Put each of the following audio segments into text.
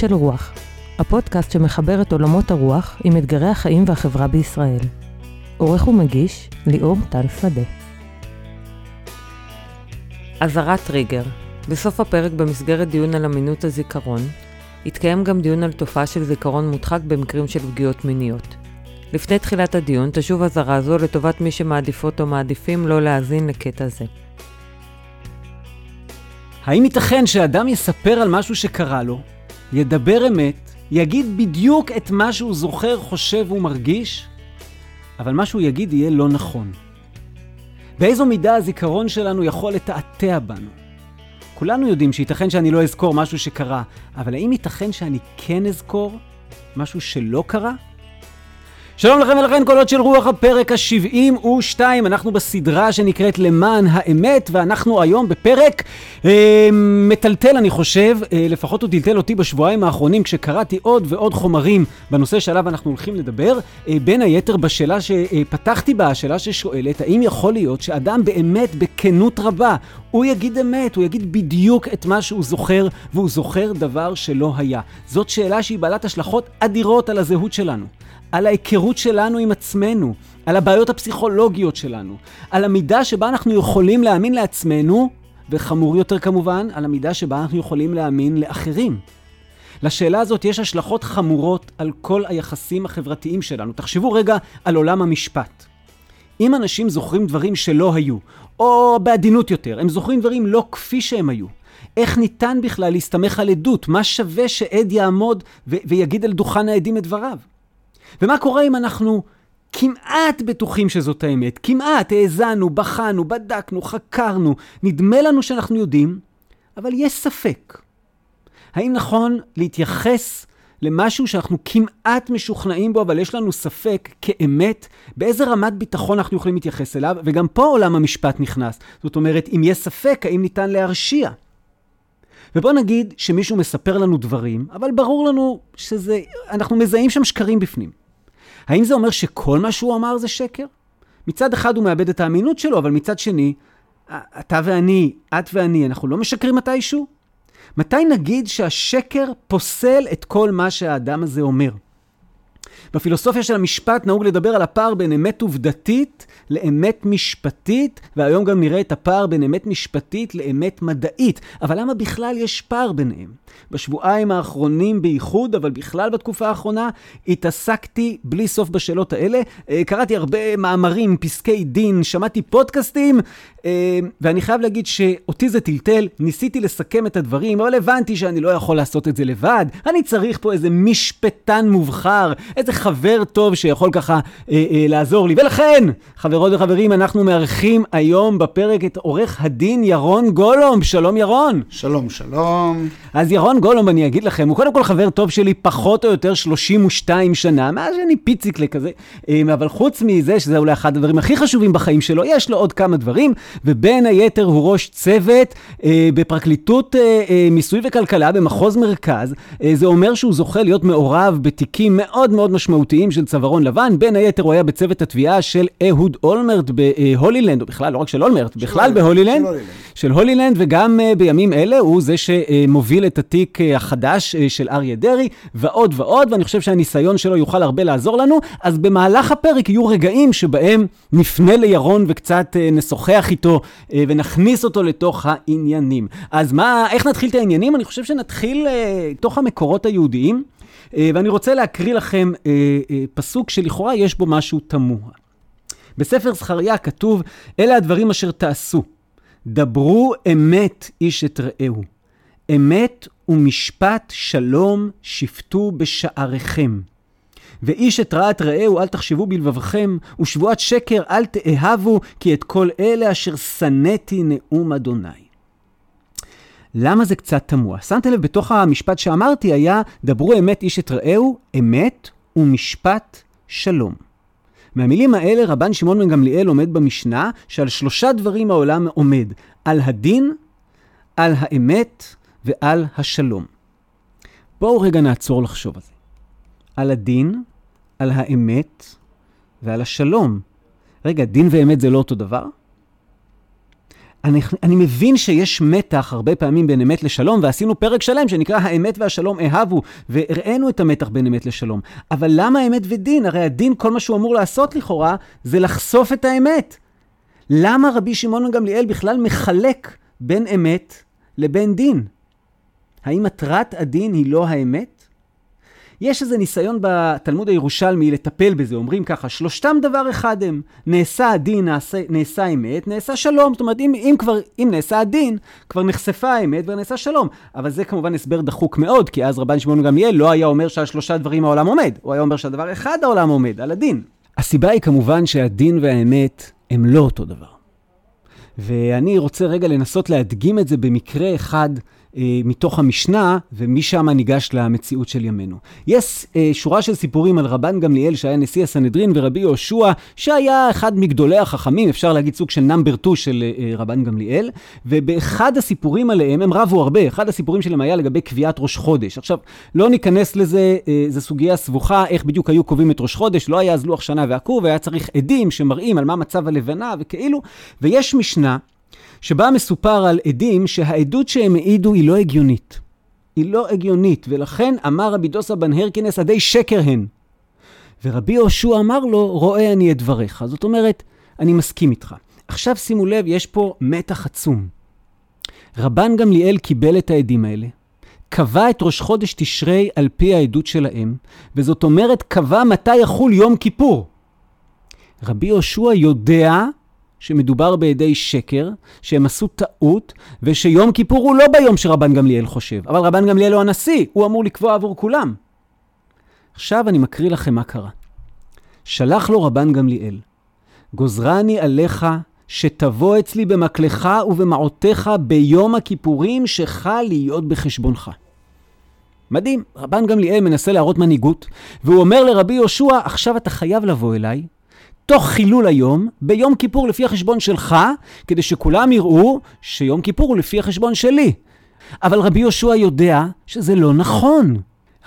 של רוח, הפודקאסט שמחבר את עולמות הרוח עם אתגרי החיים והחברה בישראל. עורך ומגיש, ליאור טל שדה. אזהרת טריגר בסוף הפרק במסגרת דיון על אמינות הזיכרון, התקיים גם דיון על תופעה של זיכרון מודחק במקרים של פגיעות מיניות. לפני תחילת הדיון תשוב אזהרה זו לטובת מי שמעדיפות או מעדיפים לא להאזין לקטע זה. האם ייתכן שאדם יספר על משהו שקרה לו, ידבר אמת, יגיד בדיוק את מה שהוא זוכר, חושב ומרגיש, אבל מה שהוא יגיד יהיה לא נכון? באיזו מידה הזיכרון שלנו יכול לתעתע בנו? כולנו יודעים שייתכן שאני לא אזכור משהו שקרה, אבל האם ייתכן שאני כן אזכור משהו שלא קרה? שלום לכם ולכן קולות של רוח הפרק ה-72, אנחנו בסדרה שנקראת למען האמת, ואנחנו היום בפרק אה, מטלטל אני חושב, אה, לפחות הוא טלטל אותי בשבועיים האחרונים כשקראתי עוד ועוד חומרים בנושא שעליו אנחנו הולכים לדבר, אה, בין היתר בשאלה שפתחתי בה, השאלה ששואלת, האם יכול להיות שאדם באמת בכנות רבה, הוא יגיד אמת, הוא יגיד בדיוק את מה שהוא זוכר, והוא זוכר דבר שלא היה. זאת שאלה שהיא בעלת השלכות אדירות על הזהות שלנו. על ההיכרות שלנו עם עצמנו, על הבעיות הפסיכולוגיות שלנו, על המידה שבה אנחנו יכולים להאמין לעצמנו, וחמור יותר כמובן, על המידה שבה אנחנו יכולים להאמין לאחרים. לשאלה הזאת יש השלכות חמורות על כל היחסים החברתיים שלנו. תחשבו רגע על עולם המשפט. אם אנשים זוכרים דברים שלא היו, או בעדינות יותר, הם זוכרים דברים לא כפי שהם היו, איך ניתן בכלל להסתמך על עדות? מה שווה שעד יעמוד ו- ויגיד על דוכן העדים את דבריו? ומה קורה אם אנחנו כמעט בטוחים שזאת האמת? כמעט האזנו, בחנו, בדקנו, חקרנו, נדמה לנו שאנחנו יודעים, אבל יש ספק. האם נכון להתייחס למשהו שאנחנו כמעט משוכנעים בו, אבל יש לנו ספק כאמת, באיזה רמת ביטחון אנחנו יכולים להתייחס אליו, וגם פה עולם המשפט נכנס. זאת אומרת, אם יש ספק, האם ניתן להרשיע? ובוא נגיד שמישהו מספר לנו דברים, אבל ברור לנו שזה, אנחנו מזהים שם שקרים בפנים. האם זה אומר שכל מה שהוא אמר זה שקר? מצד אחד הוא מאבד את האמינות שלו, אבל מצד שני, אתה ואני, את ואני, אנחנו לא משקרים מתישהו? מתי נגיד שהשקר פוסל את כל מה שהאדם הזה אומר? בפילוסופיה של המשפט נהוג לדבר על הפער בין אמת עובדתית לאמת משפטית, והיום גם נראה את הפער בין אמת משפטית לאמת מדעית. אבל למה בכלל יש פער ביניהם? בשבועיים האחרונים בייחוד, אבל בכלל בתקופה האחרונה, התעסקתי בלי סוף בשאלות האלה. אה, קראתי הרבה מאמרים, פסקי דין, שמעתי פודקאסטים, אה, ואני חייב להגיד שאותי זה טלטל, ניסיתי לסכם את הדברים, אבל הבנתי שאני לא יכול לעשות את זה לבד. אני צריך פה איזה משפטן מובחר, איזה חבר טוב שיכול ככה אה, אה, לעזור לי. ולכן, חברות וחברים, אנחנו מארחים היום בפרק את עורך הדין ירון גולום. שלום ירון. שלום, שלום. אז ירון גולום, אני אגיד לכם, הוא קודם כל חבר טוב שלי פחות או יותר 32 שנה, מאז שאני פיציקלה כזה. אה, אבל חוץ מזה, שזה אולי אחד הדברים הכי חשובים בחיים שלו, יש לו עוד כמה דברים, ובין היתר הוא ראש צוות אה, בפרקליטות אה, אה, מיסוי וכלכלה במחוז מרכז. אה, זה אומר שהוא זוכה להיות מעורב בתיקים מאוד מאוד משמעותיים של צווארון לבן. בין היתר הוא היה בצוות התביעה של אהוד אולמרט בהולילנד, או בכלל, לא רק של אולמרט, בכלל בהולילנד. של הולילנד, וגם uh, בימים אלה הוא זה שמוביל את התיק uh, החדש uh, של אריה דרעי, ועוד ועוד, ואני חושב שהניסיון שלו יוכל הרבה לעזור לנו. אז במהלך הפרק יהיו רגעים שבהם נפנה לירון וקצת נשוחח איתו ונכניס אותו לתוך העניינים. אז מה, איך נתחיל את העניינים? אני חושב שנתחיל תוך המקורות היהודיים. Uh, ואני רוצה להקריא לכם uh, uh, פסוק שלכאורה יש בו משהו תמוה. בספר זכריה כתוב, אלה הדברים אשר תעשו. דברו אמת איש את רעהו. אמת ומשפט שלום שפטו בשעריכם. ואיש את רעת רעהו אל תחשבו בלבבכם, ושבועת שקר אל תאהבו, כי את כל אלה אשר שנאתי נאום אדוני. למה זה קצת תמוה? שמת לב, בתוך המשפט שאמרתי היה, דברו אמת איש את רעהו, אמת ומשפט שלום. מהמילים האלה רבן שמעון בן גמליאל עומד במשנה שעל שלושה דברים העולם עומד, על הדין, על האמת ועל השלום. בואו רגע נעצור לחשוב על זה. על הדין, על האמת ועל השלום. רגע, דין ואמת זה לא אותו דבר? אני, אני מבין שיש מתח הרבה פעמים בין אמת לשלום, ועשינו פרק שלם שנקרא האמת והשלום אהבו, והראינו את המתח בין אמת לשלום. אבל למה אמת ודין? הרי הדין, כל מה שהוא אמור לעשות לכאורה, זה לחשוף את האמת. למה רבי שמעון גמליאל בכלל מחלק בין אמת לבין דין? האם מטרת הדין היא לא האמת? יש איזה ניסיון בתלמוד הירושלמי לטפל בזה, אומרים ככה, שלושתם דבר אחד הם, נעשה הדין, נעשה, נעשה אמת, נעשה שלום. זאת אומרת, אם, אם כבר, אם נעשה הדין, כבר נחשפה האמת ונעשה שלום. אבל זה כמובן הסבר דחוק מאוד, כי אז רבן שמעון גמליאל לא היה אומר שעל שלושה דברים העולם עומד, הוא היה אומר שעל דבר אחד העולם עומד, על הדין. הסיבה היא כמובן שהדין והאמת הם לא אותו דבר. ואני רוצה רגע לנסות להדגים את זה במקרה אחד מתוך המשנה, ומשם ניגש למציאות של ימינו. יש אה, שורה של סיפורים על רבן גמליאל, שהיה נשיא הסנהדרין, ורבי יהושע, שהיה אחד מגדולי החכמים, אפשר להגיד סוג של נאמבר 2 של אה, אה, רבן גמליאל, ובאחד הסיפורים עליהם, הם רבו הרבה, אחד הסיפורים שלהם היה לגבי קביעת ראש חודש. עכשיו, לא ניכנס לזה, אה, זו סוגיה סבוכה, איך בדיוק היו קובעים את ראש חודש, לא היה אז לוח שנה ועקוב, והיה צריך עדים שמראים על מה מצב הלבנה וכאילו, ויש משנה שבה מסופר על עדים שהעדות שהם העידו היא לא הגיונית. היא לא הגיונית, ולכן אמר רבי דוסה בן הרקינס, עדי שקר הן. ורבי יהושע אמר לו, רואה אני את דבריך. זאת אומרת, אני מסכים איתך. עכשיו שימו לב, יש פה מתח עצום. רבן גמליאל קיבל את העדים האלה, קבע את ראש חודש תשרי על פי העדות שלהם, וזאת אומרת, קבע מתי יחול יום כיפור. רבי יהושע יודע שמדובר בידי שקר, שהם עשו טעות, ושיום כיפור הוא לא ביום שרבן גמליאל חושב. אבל רבן גמליאל הוא הנשיא, הוא אמור לקבוע עבור כולם. עכשיו אני מקריא לכם מה קרה. שלח לו רבן גמליאל, גוזרני עליך שתבוא אצלי במקלך ובמעותיך ביום הכיפורים שחל להיות בחשבונך. מדהים, רבן גמליאל מנסה להראות מנהיגות, והוא אומר לרבי יהושע, עכשיו אתה חייב לבוא אליי, תוך חילול היום, ביום כיפור לפי החשבון שלך, כדי שכולם יראו שיום כיפור הוא לפי החשבון שלי. אבל רבי יהושע יודע שזה לא נכון.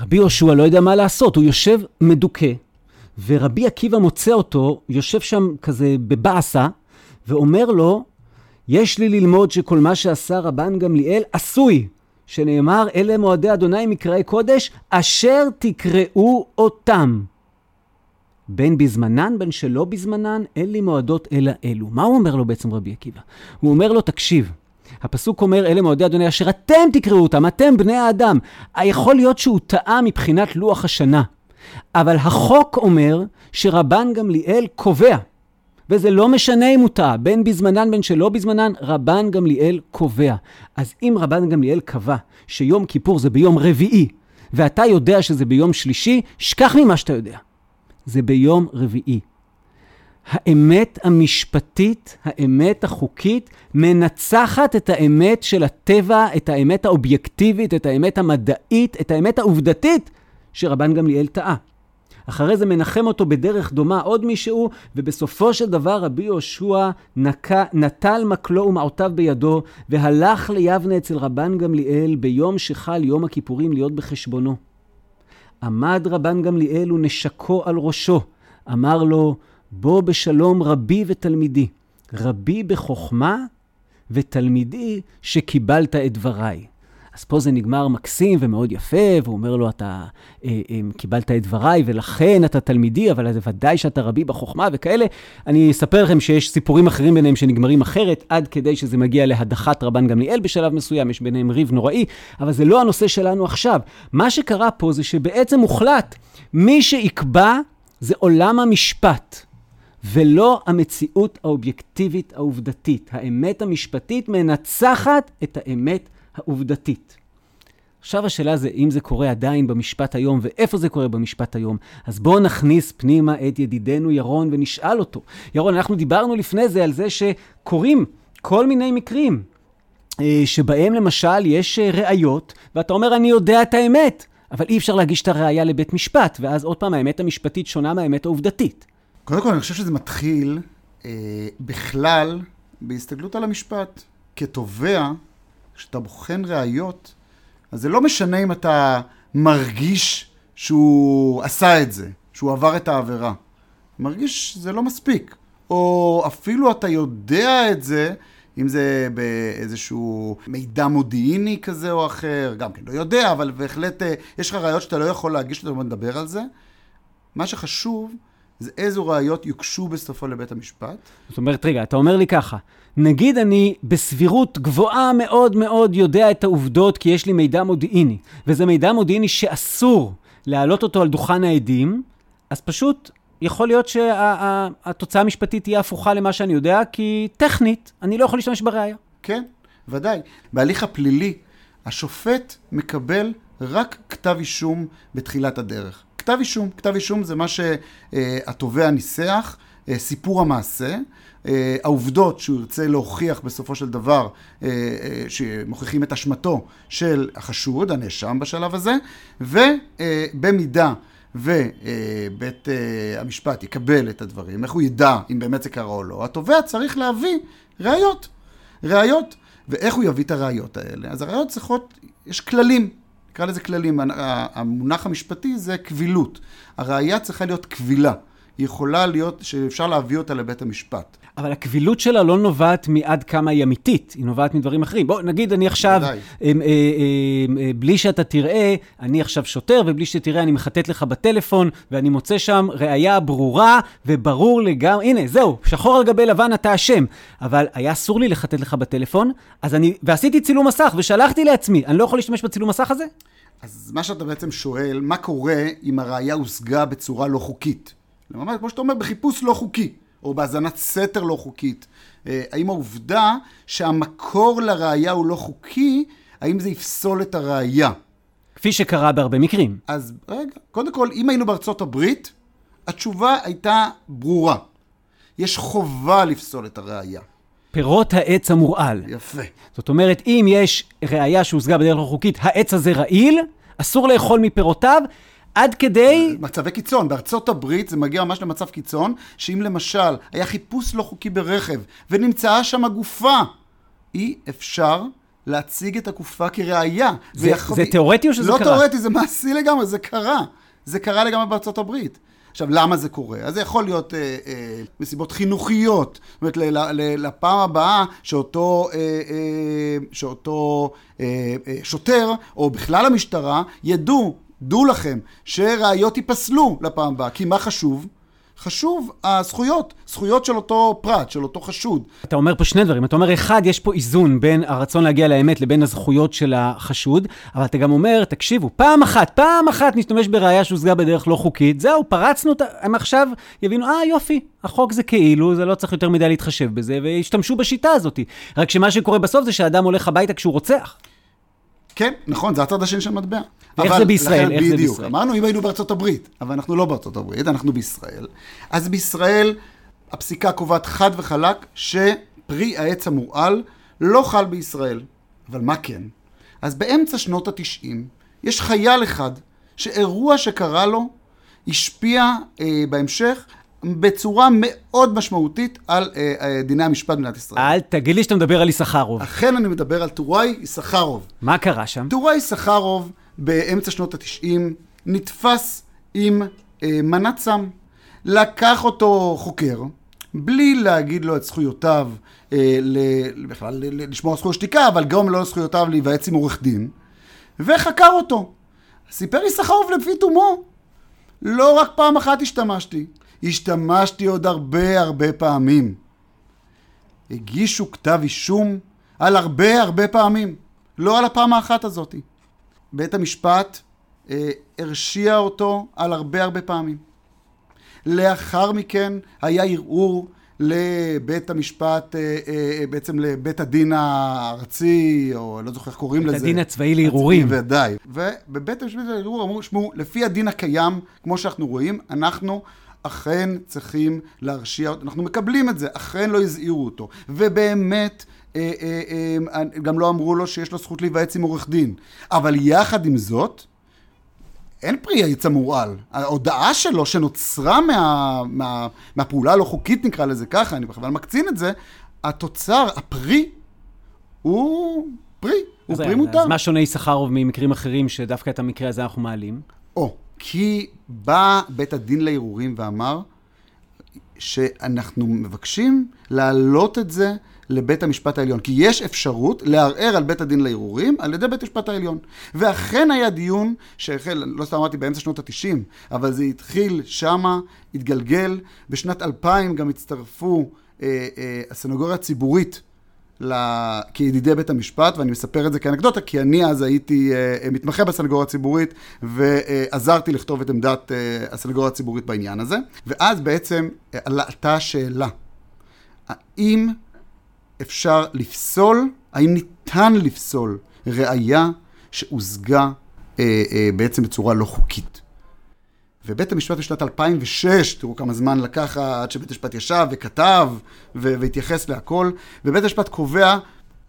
רבי יהושע לא יודע מה לעשות, הוא יושב מדוכא, ורבי עקיבא מוצא אותו, יושב שם כזה בבאסה, ואומר לו, יש לי ללמוד שכל מה שעשה רבן גמליאל עשוי, שנאמר, אלה מועדי אדוני מקראי קודש, אשר תקראו אותם. בין בזמנן, בין שלא בזמנן, אין לי מועדות אלא אלו. מה הוא אומר לו בעצם רבי עקיבא? הוא אומר לו, תקשיב, הפסוק אומר, אלה מועדי אדוני אשר אתם תקראו אותם, אתם בני האדם. יכול להיות שהוא טעה מבחינת לוח השנה, אבל החוק אומר שרבן גמליאל קובע, וזה לא משנה אם הוא טעה, בין בזמנן בין שלא בזמנן, רבן גמליאל קובע. אז אם רבן גמליאל קבע שיום כיפור זה ביום רביעי, ואתה יודע שזה ביום שלישי, שכח ממה שאתה יודע. זה ביום רביעי. האמת המשפטית, האמת החוקית, מנצחת את האמת של הטבע, את האמת האובייקטיבית, את האמת המדעית, את האמת העובדתית שרבן גמליאל טעה. אחרי זה מנחם אותו בדרך דומה עוד מישהו, ובסופו של דבר רבי יהושע נטל מקלו ומעותיו בידו, והלך ליבנה אצל רבן גמליאל ביום שחל יום הכיפורים להיות בחשבונו. עמד רבן גמליאל ונשקו על ראשו. אמר לו, בוא בשלום רבי ותלמידי. רבי בחוכמה ותלמידי שקיבלת את דבריי. אז פה זה נגמר מקסים ומאוד יפה, והוא אומר לו, אתה אה, אה, קיבלת את דבריי ולכן אתה תלמידי, אבל זה ודאי שאתה רבי בחוכמה וכאלה. אני אספר לכם שיש סיפורים אחרים ביניהם שנגמרים אחרת, עד כדי שזה מגיע להדחת רבן גמליאל בשלב מסוים, יש ביניהם ריב נוראי, אבל זה לא הנושא שלנו עכשיו. מה שקרה פה זה שבעצם הוחלט, מי שיקבע זה עולם המשפט. ולא המציאות האובייקטיבית העובדתית. האמת המשפטית מנצחת את האמת העובדתית. עכשיו השאלה זה אם זה קורה עדיין במשפט היום ואיפה זה קורה במשפט היום. אז בואו נכניס פנימה את ידידנו ירון ונשאל אותו. ירון, אנחנו דיברנו לפני זה על זה שקורים כל מיני מקרים אה, שבהם למשל יש אה, ראיות, ואתה אומר, אני יודע את האמת, אבל אי אפשר להגיש את הראייה לבית משפט, ואז עוד פעם, האמת המשפטית שונה מהאמת העובדתית. קודם כל, אני חושב שזה מתחיל אה, בכלל בהסתכלות על המשפט. כתובע, כשאתה בוחן ראיות, אז זה לא משנה אם אתה מרגיש שהוא עשה את זה, שהוא עבר את העבירה. מרגיש שזה לא מספיק. או אפילו אתה יודע את זה, אם זה באיזשהו מידע מודיעיני כזה או אחר, גם כן לא יודע, אבל בהחלט אה, יש לך ראיות שאתה לא יכול להגיש אותן ונדבר על זה. מה שחשוב זה איזו ראיות יוגשו בסופו לבית המשפט. זאת אומרת, רגע, אתה אומר לי ככה, נגיד אני בסבירות גבוהה מאוד מאוד יודע את העובדות כי יש לי מידע מודיעיני, וזה מידע מודיעיני שאסור להעלות אותו על דוכן העדים, אז פשוט יכול להיות שהתוצאה המשפטית תהיה הפוכה למה שאני יודע, כי טכנית אני לא יכול להשתמש בראייה. כן, ודאי. בהליך הפלילי, השופט מקבל רק כתב אישום בתחילת הדרך. כתב אישום, כתב אישום זה מה שהתובע ניסח, אה, סיפור המעשה, אה, העובדות שהוא ירצה להוכיח בסופו של דבר, אה, שמוכיחים את אשמתו של החשוד, הנאשם בשלב הזה, ובמידה ובית המשפט יקבל את הדברים, איך הוא ידע אם באמת זה קרה או לא, התובע צריך להביא ראיות. ראיות. ואיך הוא יביא את הראיות האלה? אז הראיות צריכות, יש כללים. נקרא לזה כללים, המונח המשפטי זה קבילות. הראייה צריכה להיות קבילה. יכולה להיות, שאפשר להביא אותה לבית המשפט. אבל הקבילות שלה לא נובעת מעד כמה היא אמיתית, היא נובעת מדברים אחרים. בוא, נגיד אני עכשיו, אה, אה, אה, בלי שאתה תראה, אני עכשיו שוטר, ובלי שתראה אני מחטט לך בטלפון, ואני מוצא שם ראייה ברורה וברור לגמרי, הנה, זהו, שחור על גבי לבן אתה אשם. אבל היה אסור לי לחטט לך בטלפון, אז אני, ועשיתי צילום מסך, ושלחתי לעצמי, אני לא יכול להשתמש בצילום מסך הזה? אז מה שאתה בעצם שואל, מה קורה אם הראייה הושגה בצורה לא חוקית? ממש, כמו שאתה אומר, בחיפוש לא חוקי, או בהאזנת סתר לא חוקית. אה, האם העובדה שהמקור לראייה הוא לא חוקי, האם זה יפסול את הראייה? כפי שקרה בהרבה מקרים. אז רגע, קודם כל, אם היינו בארצות הברית, התשובה הייתה ברורה. יש חובה לפסול את הראייה. פירות העץ המורעל. יפה. זאת אומרת, אם יש ראייה שהושגה בדרך לא חוקית, העץ הזה רעיל, אסור לאכול מפירותיו, עד כדי... מצבי קיצון. בארצות הברית זה מגיע ממש למצב קיצון, שאם למשל היה חיפוש לא חוקי ברכב ונמצאה שם הגופה, אי אפשר להציג את הגופה כראיה. זה, ויח... זה תיאורטי או שזה לא קרה? לא תיאורטי, זה מעשי לגמרי, זה קרה. זה קרה לגמרי בארצות הברית. עכשיו, למה זה קורה? אז זה יכול להיות אה, אה, מסיבות חינוכיות. זאת אומרת, ל, ל, לפעם הבאה שאותו, אה, אה, שאותו אה, אה, שוטר, או בכלל המשטרה, ידעו דעו לכם שראיות ייפסלו לפעם הבאה, כי מה חשוב? חשוב הזכויות, זכויות של אותו פרט, של אותו חשוד. אתה אומר פה שני דברים. אתה אומר, אחד, יש פה איזון בין הרצון להגיע לאמת לבין הזכויות של החשוד, אבל אתה גם אומר, תקשיבו, פעם אחת, פעם אחת נשתמש בראייה שהושגה בדרך לא חוקית, זהו, פרצנו. הם עכשיו יבינו, אה, יופי, החוק זה כאילו, זה לא צריך יותר מדי להתחשב בזה, וישתמשו בשיטה הזאת. רק שמה שקורה בסוף זה שהאדם הולך הביתה כשהוא רוצח. כן, נכון, זה הצד השני של המטבע. איך זה בישראל? איך זה בישראל? אמרנו, אם היינו בארצות הברית, אבל אנחנו לא בארצות הברית, אנחנו בישראל. אז בישראל, הפסיקה קובעת חד וחלק שפרי העץ המורעל לא חל בישראל. אבל מה כן? אז באמצע שנות התשעים, יש חייל אחד שאירוע שקרה לו השפיע אה, בהמשך בצורה מאוד משמעותית על אה, אה, דיני המשפט במדינת ישראל. אל תגיד לי שאתה מדבר על יששכרוב. אכן אני מדבר על טוראי יששכרוב. מה קרה שם? טוראי יששכרוב באמצע שנות התשעים נתפס עם אה, מנת סם. לקח אותו חוקר, בלי להגיד לו את זכויותיו, אה, ל, בכלל לשמור על זכויות שתיקה, אבל גם לא על זכויותיו להיוועץ עם עורך דין, וחקר אותו. סיפר יששכרוב לפי תומו, לא רק פעם אחת השתמשתי, השתמשתי עוד הרבה הרבה פעמים. הגישו כתב אישום על הרבה הרבה פעמים, לא על הפעם האחת הזאתי. בית המשפט אה, הרשיע אותו על הרבה הרבה פעמים. לאחר מכן היה ערעור לבית המשפט, אה, אה, בעצם לבית הדין הארצי, או לא זוכר איך קוראים לזה. בית הדין הצבאי לערעורים. ודאי. ובבית המשפט לערעור אמרו, שמעו, לפי הדין הקיים, כמו שאנחנו רואים, אנחנו אכן צריכים להרשיע, אנחנו מקבלים את זה, אכן לא הזהירו אותו. ובאמת, אה, אה, אה, גם לא אמרו לו שיש לו זכות להיוועץ עם עורך דין. אבל יחד עם זאת, אין פרי העץ המורעל. ההודעה שלו שנוצרה מה, מה, מהפעולה הלא חוקית, נקרא לזה ככה, אני בכלל מקצין את זה, התוצר, הפרי, הוא פרי, הוא פרי מותר. אז מה שונה יששכרוב ממקרים אחרים שדווקא את המקרה הזה אנחנו מעלים? או, כי בא בית הדין לערעורים ואמר שאנחנו מבקשים להעלות את זה לבית המשפט העליון. כי יש אפשרות לערער על בית הדין לערעורים על ידי בית המשפט העליון. ואכן היה דיון שהחל, לא סתם אמרתי באמצע שנות ה-90, אבל זה התחיל שמה, התגלגל. בשנת 2000 גם הצטרפו אה, אה, הסנגוריה הציבורית. כידידי בית המשפט, ואני מספר את זה כאנקדוטה, כי אני אז הייתי uh, מתמחה בסנגוריה הציבורית, ועזרתי לכתוב את עמדת uh, הסנגוריה הציבורית בעניין הזה. ואז בעצם עלתה השאלה, האם אפשר לפסול, האם ניתן לפסול ראייה שהושגה uh, בעצם בצורה לא חוקית? ובית המשפט בשנת 2006, תראו כמה זמן לקח עד שבית המשפט ישב וכתב והתייחס להכל, ובית המשפט קובע,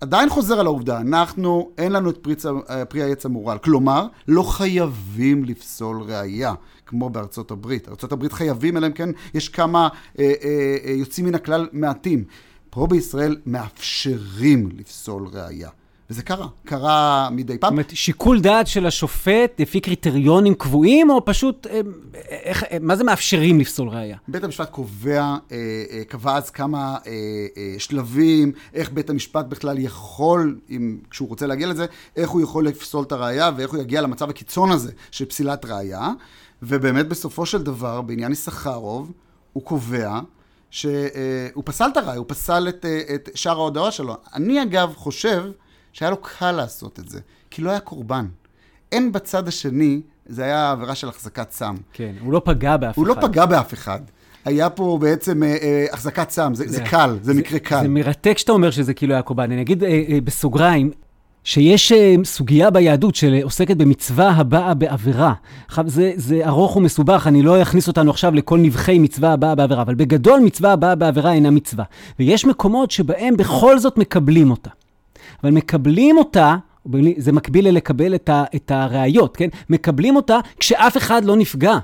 עדיין חוזר על העובדה, אנחנו, אין לנו את פרי, פרי העץ המורל. כלומר, לא חייבים לפסול ראייה, כמו בארצות הברית. ארצות הברית חייבים, אלא אם כן יש כמה אה, אה, אה, יוצאים מן הכלל מעטים. פה בישראל מאפשרים לפסול ראייה. וזה קרה, קרה מדי פעם. זאת אומרת, שיקול דעת של השופט לפי קריטריונים קבועים, או פשוט, אה, איך, אה, מה זה מאפשרים לפסול ראייה? בית המשפט קובע, אה, קבע אז כמה שלבים, איך בית המשפט בכלל יכול, אם, כשהוא רוצה להגיע לזה, איך הוא יכול לפסול את הראייה, ואיך הוא יגיע למצב הקיצון הזה של פסילת ראייה. ובאמת, בסופו של דבר, בעניין יששכרוב, הוא קובע שהוא פסל את הראייה, הוא פסל את, את שאר ההודעות שלו. אני, אגב, חושב... שהיה לו קל לעשות את זה, כי לא היה קורבן. אין בצד השני, זה היה עבירה של החזקת סם. כן, הוא לא פגע באף הוא אחד. הוא לא פגע באף אחד. היה פה בעצם אה, אה, החזקת סם, זה, זה, זה קל, זה, זה מקרה קל. זה מרתק שאתה אומר שזה כאילו היה קורבן. אני אגיד אה, אה, בסוגריים, שיש אה, סוגיה ביהדות שעוסקת במצווה הבאה בעבירה. זה, זה ארוך ומסובך, אני לא אכניס אותנו עכשיו לכל נבחי מצווה הבאה בעבירה, אבל בגדול מצווה הבאה בעבירה אינה מצווה. ויש מקומות שבהם בכל זאת מקבלים אותה. אבל מקבלים אותה, זה מקביל ללקבל את, ה, את הראיות, כן? מקבלים אותה כשאף אחד לא נפגע.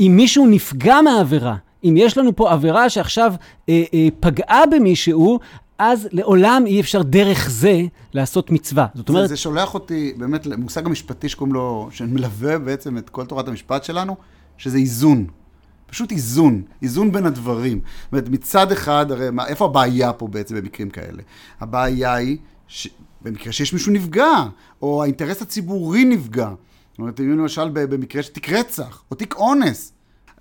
אם מישהו נפגע מהעבירה, אם יש לנו פה עבירה שעכשיו אה, אה, פגעה במישהו, אז לעולם אי אפשר דרך זה לעשות מצווה. זאת אומרת... זה, זה שולח אותי באמת למושג המשפטי שקוראים לו, שמלווה בעצם את כל תורת המשפט שלנו, שזה איזון. פשוט איזון, איזון בין הדברים. זאת אומרת, מצד אחד, הרי מה, איפה הבעיה פה בעצם במקרים כאלה? הבעיה היא ש... במקרה שיש מישהו נפגע, או האינטרס הציבורי נפגע. זאת אומרת, אם למשל במקרה של תיק רצח, או תיק אונס,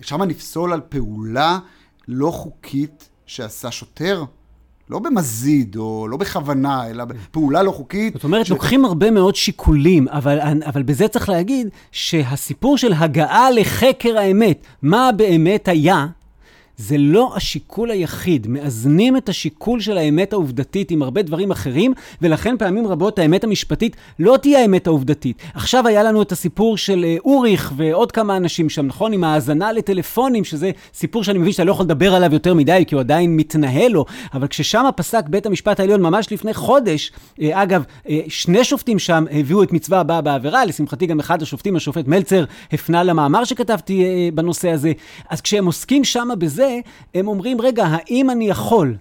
שם נפסול על פעולה לא חוקית שעשה שוטר, לא במזיד, או לא בכוונה, אלא בפעולה לא חוקית. זאת אומרת, ש... לוקחים הרבה מאוד שיקולים, אבל, אבל בזה צריך להגיד שהסיפור של הגעה לחקר האמת, מה באמת היה, זה לא השיקול היחיד. מאזנים את השיקול של האמת העובדתית עם הרבה דברים אחרים, ולכן פעמים רבות האמת המשפטית לא תהיה האמת העובדתית. עכשיו היה לנו את הסיפור של אה, אוריך ועוד כמה אנשים שם, נכון? עם האזנה לטלפונים, שזה סיפור שאני מבין שאתה לא יכול לדבר עליו יותר מדי, כי הוא עדיין מתנהל לו, אבל כששם פסק בית המשפט העליון ממש לפני חודש, אה, אגב, אה, שני שופטים שם הביאו את מצווה הבאה בעבירה, לשמחתי גם אחד השופטים, השופט מלצר, הפנה למאמר שכתבתי בנושא הזה. אז כשהם עוסקים שם בזה, הם אומרים, רגע, האם אני יכול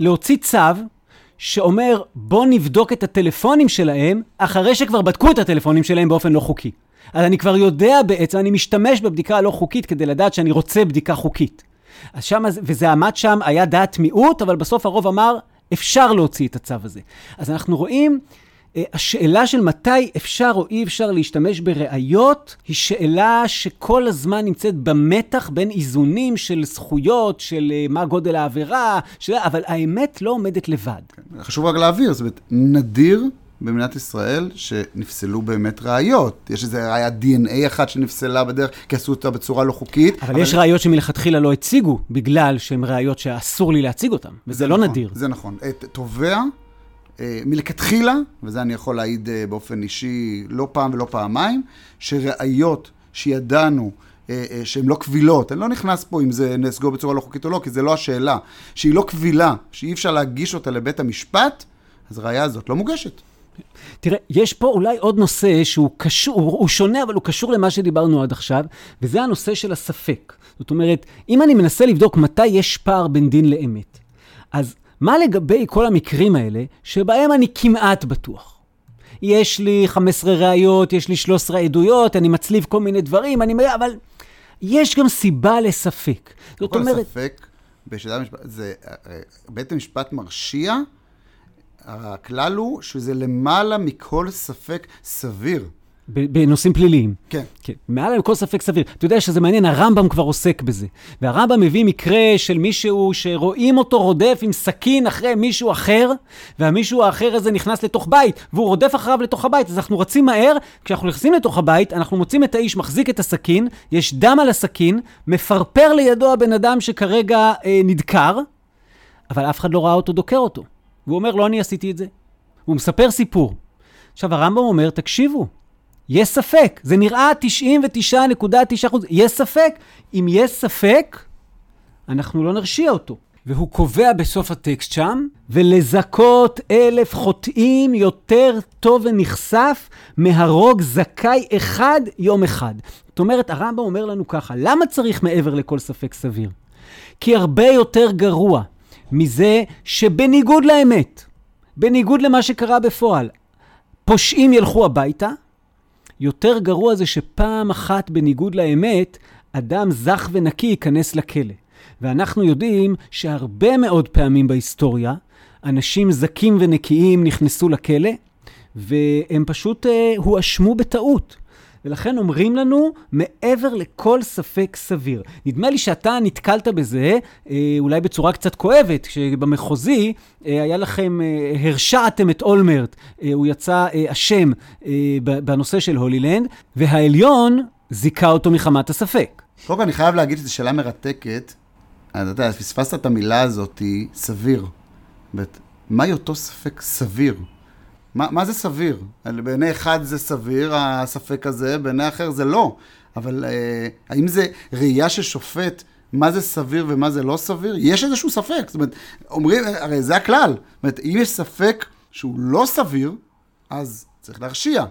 להוציא צו שאומר, בוא נבדוק את הטלפונים שלהם, אחרי שכבר בדקו את הטלפונים שלהם באופן לא חוקי. אז אני כבר יודע בעצם, אני משתמש בבדיקה הלא חוקית כדי לדעת שאני רוצה בדיקה חוקית. אז שם, וזה עמד שם, היה דעת מיעוט, אבל בסוף הרוב אמר, אפשר להוציא את הצו הזה. אז אנחנו רואים השאלה של מתי אפשר או אי אפשר להשתמש בראיות, היא שאלה שכל הזמן נמצאת במתח בין איזונים של זכויות, של אה, מה גודל העבירה, של... אבל האמת לא עומדת לבד. כן, חשוב רק להבהיר, זאת אומרת, נדיר במדינת ישראל שנפסלו באמת ראיות. יש איזה ראיית DNA אחת שנפסלה בדרך, כי עשו אותה בצורה לא חוקית. אבל, אבל... יש ראיות שמלכתחילה לא הציגו, בגלל שהן ראיות שאסור לי להציג אותן, וזה לא נכון, נדיר. זה נכון. תובע אה, מלכתחילה, וזה אני יכול להעיד אה, באופן אישי לא פעם ולא פעמיים, שראיות שידענו אה, שהן לא קבילות, אני לא נכנס פה אם זה נסגור בצורה לא חוקית או לא, כי זה לא השאלה, שהיא לא קבילה, שאי אפשר להגיש אותה לבית המשפט, אז הראייה הזאת לא מוגשת. תראה, יש פה אולי עוד נושא שהוא קשור, הוא שונה, אבל הוא קשור למה שדיברנו עד עכשיו, וזה הנושא של הספק. זאת אומרת, אם אני מנסה לבדוק מתי יש פער בין דין לאמת, אז מה לגבי כל המקרים האלה, שבהם אני כמעט בטוח? יש לי 15 ראיות, יש לי 13 עדויות, אני מצליב כל מיני דברים, אני... אבל יש גם סיבה לספק. זאת אומרת... ספק בשיטת המשפט, זה, אה, בית המשפט מרשיע, הכלל הוא שזה למעלה מכל ספק סביר. בנושאים פליליים. כן. כן. מעל לכל ספק סביר. אתה יודע שזה מעניין, הרמב"ם כבר עוסק בזה. והרמב"ם מביא מקרה של מישהו שרואים אותו רודף עם סכין אחרי מישהו אחר, והמישהו האחר הזה נכנס לתוך בית, והוא רודף אחריו לתוך הבית. אז אנחנו רצים מהר, כשאנחנו נכנסים לתוך הבית, אנחנו מוצאים את האיש מחזיק את הסכין, יש דם על הסכין, מפרפר לידו הבן אדם שכרגע אה, נדקר, אבל אף אחד לא ראה אותו דוקר אותו. והוא אומר, לא אני עשיתי את זה. הוא מספר סיפור. עכשיו, הרמב"ם אומר, תקשיבו, יש ספק. זה נראה 99.9 אחוז. יש ספק. אם יש ספק, אנחנו לא נרשיע אותו. והוא קובע בסוף הטקסט שם, ולזכות אלף חוטאים יותר טוב ונחשף מהרוג זכאי אחד יום אחד. זאת אומרת, הרמב"ם אומר לנו ככה, למה צריך מעבר לכל ספק סביר? כי הרבה יותר גרוע מזה שבניגוד לאמת, בניגוד למה שקרה בפועל, פושעים ילכו הביתה, יותר גרוע זה שפעם אחת, בניגוד לאמת, אדם זך ונקי ייכנס לכלא. ואנחנו יודעים שהרבה מאוד פעמים בהיסטוריה, אנשים זכים ונקיים נכנסו לכלא, והם פשוט אה, הואשמו בטעות. ולכן אומרים לנו, מעבר לכל ספק סביר. נדמה לי שאתה נתקלת בזה, אה, אולי בצורה קצת כואבת, כשבמחוזי אה, היה לכם, אה, הרשעתם את אולמרט, הוא יצא אשם בנושא של הולילנד, והעליון זיכה אותו מחמת הספק. קודם כל, אני חייב להגיד שזו שאלה מרתקת. אתה יודע, פספסת את המילה הזאת, סביר. מהי אותו ספק סביר? מה, מה זה סביר? בעיני אחד זה סביר, הספק הזה, בעיני אחר זה לא. אבל אה, האם זה ראייה של שופט, מה זה סביר ומה זה לא סביר? יש איזשהו ספק. זאת אומרת, אומרים, הרי זה הכלל. זאת אומרת, אם יש ספק שהוא לא סביר, אז צריך להרשיע.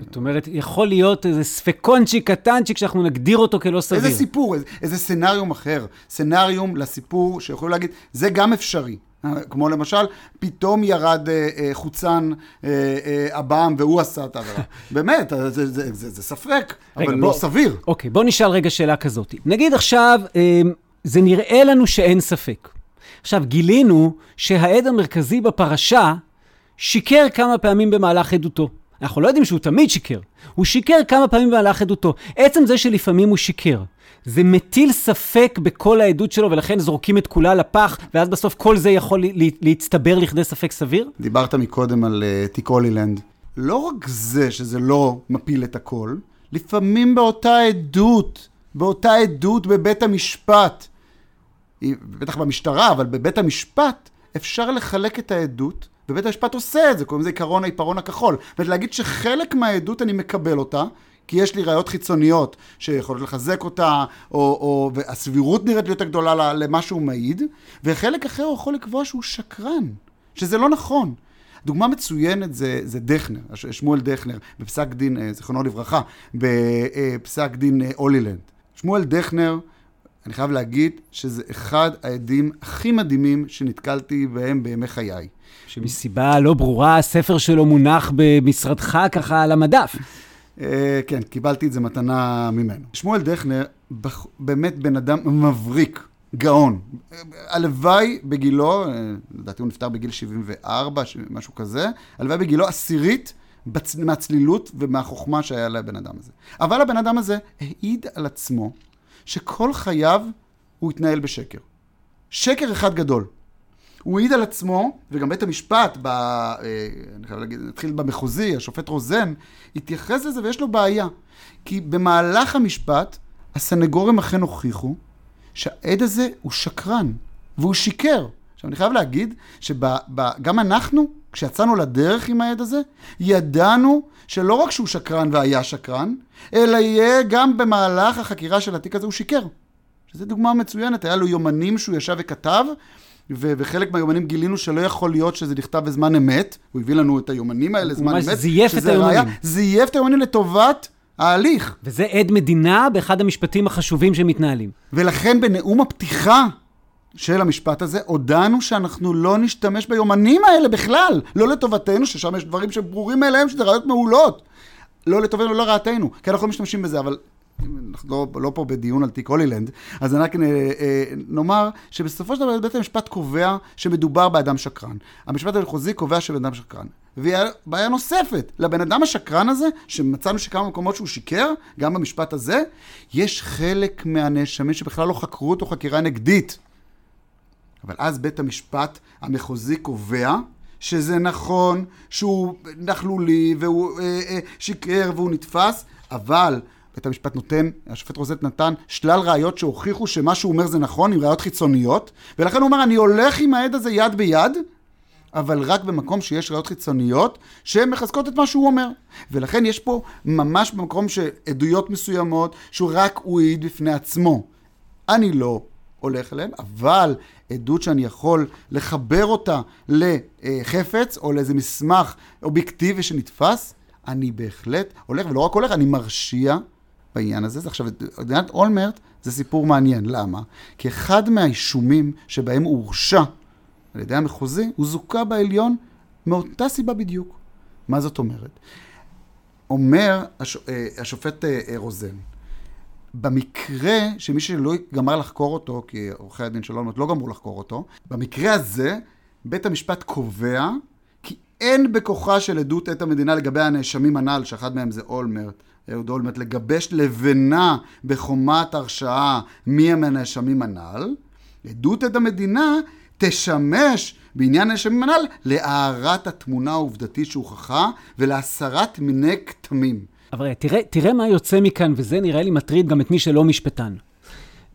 זאת אומרת, יכול להיות איזה ספקונצ'יק קטנצ'יק שאנחנו נגדיר אותו כלא סביר. איזה סיפור, איזה, איזה סנאריום אחר. סנאריום לסיפור שיכולים להגיד, זה גם אפשרי. כמו למשל, פתאום ירד אה, אה, חוצן אה, אה, והוא עשה את העבירה. באמת, זה, זה, זה, זה, ספק, רגע, אבל בוא, לא סביר. אוקיי, בוא נשאל רגע שאלה כזאת. נגיד עכשיו, זה נראה לנו שאין ספק. עכשיו, גילינו שהעד המרכזי בפרשה שיקר כמה פעמים במהלך עדותו. אנחנו לא יודעים שהוא תמיד שיקר, הוא שיקר כמה פעמים במהלך עדותו. עצם זה שלפעמים הוא שיקר, זה מטיל ספק בכל העדות שלו, ולכן זורקים את כולה לפח, ואז בסוף כל זה יכול להצטבר לכדי ספק סביר? דיברת מקודם על uh, תיק הולילנד. לא רק זה שזה לא מפיל את הכל, לפעמים באותה עדות, באותה עדות בבית המשפט, בטח במשטרה, אבל בבית המשפט, אפשר לחלק את העדות, ובית המשפט עושה את זה, קוראים לזה עיקרון העיפרון הכחול. ולהגיד שחלק מהעדות אני מקבל אותה, כי יש לי ראיות חיצוניות שיכולות לחזק אותה, או, או, והסבירות נראית לי יותר גדולה למה שהוא מעיד, וחלק אחר הוא יכול לקבוע שהוא שקרן, שזה לא נכון. דוגמה מצוינת זה, זה דכנר, שמואל דכנר, בפסק דין, אה, זיכרונו לברכה, בפסק דין אה, הולילנד. שמואל דכנר, אני חייב להגיד שזה אחד העדים הכי מדהימים שנתקלתי בהם בימי חיי. שמסיבה לא ברורה, הספר שלו מונח במשרדך ככה על המדף. אה, כן, קיבלתי את זה מתנה ממנו. שמואל דכנר, באמת בן אדם מבריק, גאון. הלוואי בגילו, אה, לדעתי הוא נפטר בגיל 74, משהו כזה, הלוואי בגילו עשירית מהצלילות ומהחוכמה שהיה לבן אדם הזה. אבל הבן אדם הזה העיד על עצמו שכל חייו הוא התנהל בשקר. שקר אחד גדול. הוא העיד על עצמו, וגם בית המשפט, ב, אה, אני חייב להגיד, נתחיל במחוזי, השופט רוזן, התייחס לזה ויש לו בעיה. כי במהלך המשפט, הסנגורים אכן הוכיחו שהעד הזה הוא שקרן, והוא שיקר. עכשיו, אני חייב להגיד שגם אנחנו, כשיצאנו לדרך עם העד הזה, ידענו שלא רק שהוא שקרן והיה שקרן, אלא יהיה גם במהלך החקירה של התיק הזה הוא שיקר. שזו דוגמה מצוינת, היה לו יומנים שהוא ישב וכתב, ובחלק מהיומנים גילינו שלא יכול להיות שזה נכתב בזמן אמת, הוא הביא לנו את היומנים האלה, זמן אמת. הוא ממש זייף את היומנים. זייף את היומנים לטובת ההליך. וזה עד מדינה באחד המשפטים החשובים שמתנהלים. ולכן בנאום הפתיחה של המשפט הזה, הודענו שאנחנו לא נשתמש ביומנים האלה בכלל, לא לטובתנו, ששם יש דברים שברורים מאליהם, שזה ראיות מעולות. לא לטובתנו, לא לרעתנו, כי אנחנו לא משתמשים בזה, אבל אנחנו לא, לא פה בדיון על תיק הולילנד, אז רק נאמר שבסופו של דבר בית המשפט קובע שמדובר באדם שקרן. המשפט המחוזי קובע שבן אדם שקרן. ובעיה נוספת, לבן אדם השקרן הזה, שמצאנו שכמה מקומות שהוא שיקר, גם במשפט הזה, יש חלק מהנאשמים שבכלל לא חקרו אותו חקירה נגדית. אבל אז בית המשפט המחוזי קובע שזה נכון שהוא נכלולי והוא אה, אה, שיקר והוא נתפס, אבל בית המשפט נותן, השופט רוזט נתן שלל ראיות שהוכיחו שמה שהוא אומר זה נכון, עם ראיות חיצוניות, ולכן הוא אומר, אני הולך עם העד הזה יד ביד, אבל רק במקום שיש ראיות חיצוניות שהן מחזקות את מה שהוא אומר. ולכן יש פה ממש במקום שעדויות מסוימות, שהוא רק הוא העיד בפני עצמו. אני לא הולך אליהם, אבל עדות שאני יכול לחבר אותה לחפץ או לאיזה מסמך אובייקטיבי שנתפס, אני בהחלט הולך, ולא רק הולך, אני מרשיע בעניין הזה. עכשיו, עדינת אולמרט זה סיפור מעניין. למה? כי אחד מהאישומים שבהם הוא הורשע על ידי המחוזי, הוא זוכה בעליון מאותה סיבה בדיוק. מה זאת אומרת? אומר הש... אה, השופט אה, רוזן, במקרה שמי שלא גמר לחקור אותו, כי עורכי הדין של אולמרט לא גמרו לחקור אותו, במקרה הזה בית המשפט קובע כי אין בכוחה של עדות את המדינה לגבי הנאשמים הנ"ל, שאחד מהם זה אולמרט, אהוד אולמרט, לגבש לבנה בחומת הרשעה מי הם הנאשמים הנ"ל. עדות את המדינה תשמש בעניין הנאשמים הנ"ל להארת התמונה העובדתית שהוכחה ולהסרת מיני כתמים. אבל תראה, תראה מה יוצא מכאן, וזה נראה לי מטריד גם את מי שלא משפטן.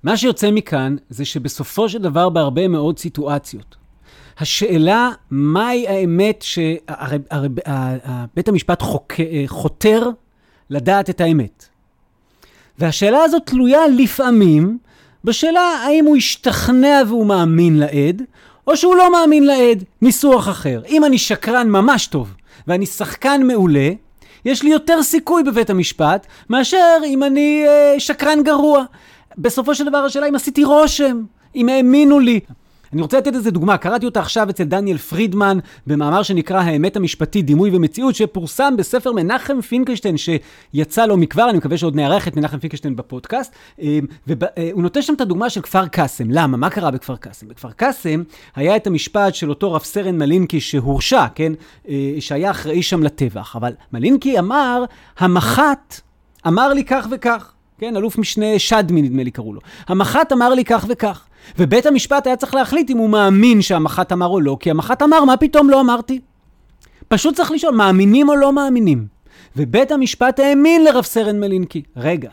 מה שיוצא מכאן זה שבסופו של דבר בהרבה מאוד סיטואציות, השאלה מהי האמת שבית המשפט חוק, חותר לדעת את האמת. והשאלה הזאת תלויה לפעמים בשאלה האם הוא השתכנע והוא מאמין לעד, או שהוא לא מאמין לעד, ניסוח אחר. אם אני שקרן ממש טוב ואני שחקן מעולה, יש לי יותר סיכוי בבית המשפט מאשר אם אני אה, שקרן גרוע. בסופו של דבר השאלה אם עשיתי רושם, אם האמינו לי. אני רוצה לתת איזה דוגמה, קראתי אותה עכשיו אצל דניאל פרידמן במאמר שנקרא האמת המשפטית, דימוי ומציאות, שפורסם בספר מנחם פינקלשטיין שיצא לו מכבר, אני מקווה שעוד נארח את מנחם פינקלשטיין בפודקאסט, אה, והוא אה, נותן שם את הדוגמה של כפר קאסם. למה? מה קרה בכפר קאסם? בכפר קאסם היה את המשפט של אותו רב סרן מלינקי שהורשע, כן? אה, שהיה אחראי שם לטבח, אבל מלינקי אמר, המח"ט אמר לי כך וכך. כן, אלוף משנה שדמי נדמה לי קראו לו. המח"ט אמר לי כך וכך. ובית המשפט היה צריך להחליט אם הוא מאמין שהמח"ט אמר או לא, כי המח"ט אמר, מה פתאום לא אמרתי? פשוט צריך לשאול, מאמינים או לא מאמינים? ובית המשפט האמין לרב סרן מלינקי. רגע,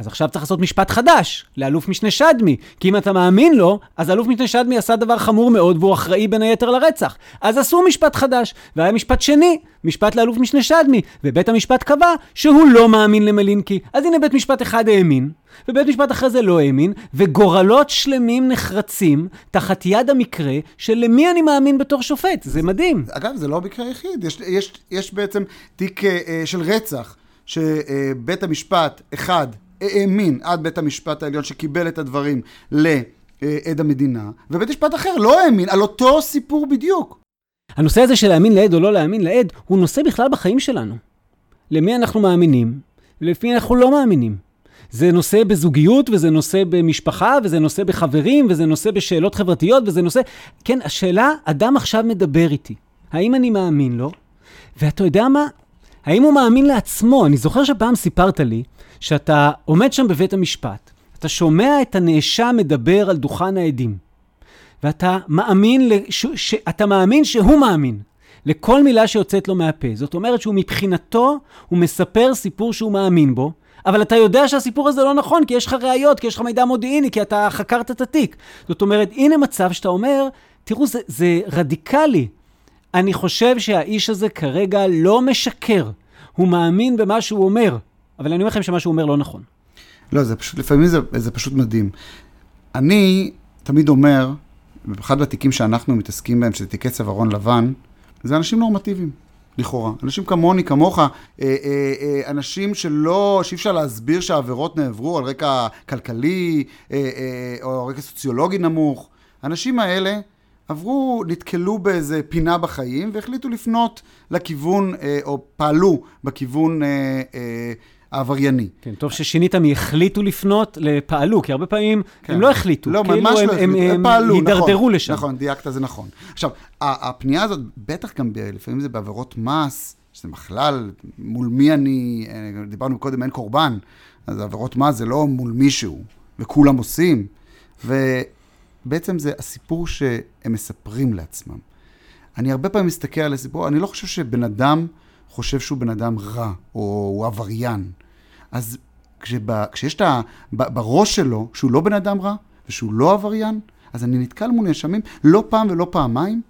אז עכשיו צריך לעשות משפט חדש, לאלוף משנה שדמי, כי אם אתה מאמין לו, אז אלוף משנה שדמי עשה דבר חמור מאוד והוא אחראי בין היתר לרצח. אז עשו משפט חדש, והיה משפט שני, משפט לאלוף משנה שדמי, ובית המשפט קבע שהוא לא מאמין למלינקי. אז הנה בית משפט אחד האמין, ובית משפט אחרי זה לא האמין, וגורלות שלמים נחרצים תחת יד המקרה של למי אני מאמין בתור שופט. זה מדהים. אגב, זה לא המקרה היחיד, יש, יש, יש בעצם תיק uh, של רצח, שבית המשפט, אחד, האמין עד בית המשפט העליון שקיבל את הדברים לעד המדינה, ובית משפט אחר לא האמין על אותו סיפור בדיוק. הנושא הזה של להאמין לעד או לא להאמין לעד, הוא נושא בכלל בחיים שלנו. למי אנחנו מאמינים, ולפי אנחנו לא מאמינים. זה נושא בזוגיות, וזה נושא במשפחה, וזה נושא בחברים, וזה נושא בשאלות חברתיות, וזה נושא... כן, השאלה, אדם עכשיו מדבר איתי. האם אני מאמין לו? ואתה יודע מה? האם הוא מאמין לעצמו? אני זוכר שפעם סיפרת לי שאתה עומד שם בבית המשפט, אתה שומע את הנאשם מדבר על דוכן העדים, ואתה מאמין, לש... ש... אתה מאמין שהוא מאמין לכל מילה שיוצאת לו מהפה. זאת אומרת שהוא מבחינתו, הוא מספר סיפור שהוא מאמין בו, אבל אתה יודע שהסיפור הזה לא נכון, כי יש לך ראיות, כי יש לך מידע מודיעיני, כי אתה חקרת את התיק. זאת אומרת, הנה מצב שאתה אומר, תראו, זה, זה רדיקלי. אני חושב שהאיש הזה כרגע לא משקר. הוא מאמין במה שהוא אומר, אבל אני אומר לכם שמה שהוא אומר לא נכון. לא, זה פשוט, לפעמים זה, זה פשוט מדהים. אני תמיד אומר, במיוחד בתיקים שאנחנו מתעסקים בהם, שזה תיקי צווארון לבן, זה אנשים נורמטיביים, לכאורה. אנשים כמוני, כמוך, אה, אה, אה, אנשים שלא, שאי אפשר להסביר שהעבירות נעברו על רקע כלכלי או על רקע סוציולוגי נמוך. האנשים האלה עברו, נתקלו באיזה פינה בחיים והחליטו לפנות לכיוון, או פעלו בכיוון העברייני. כן, טוב ששינית מהחליטו לפנות לפעלו, כי הרבה פעמים כן. הם לא החליטו. לא, כאילו ממש הם, לא הם, החליטו, הם פעלו, הידרדרו נכון, לשם. נכון, דייקת, זה נכון. עכשיו, הפנייה הזאת, בטח גם, ב- לפעמים זה בעבירות מס, שזה בכלל, מול מי אני, אה, דיברנו קודם, אין קורבן, אז עבירות מס זה לא מול מישהו, וכולם עושים. ובעצם זה הסיפור שהם מספרים לעצמם. אני הרבה פעמים מסתכל על הסיפור, אני לא חושב שבן אדם חושב שהוא בן אדם רע, או הוא עבריין. אז כשב, כשיש את ה... בראש שלו, שהוא לא בן אדם רע, ושהוא לא עבריין, אז אני נתקל מול נאשמים לא פעם ולא פעמיים,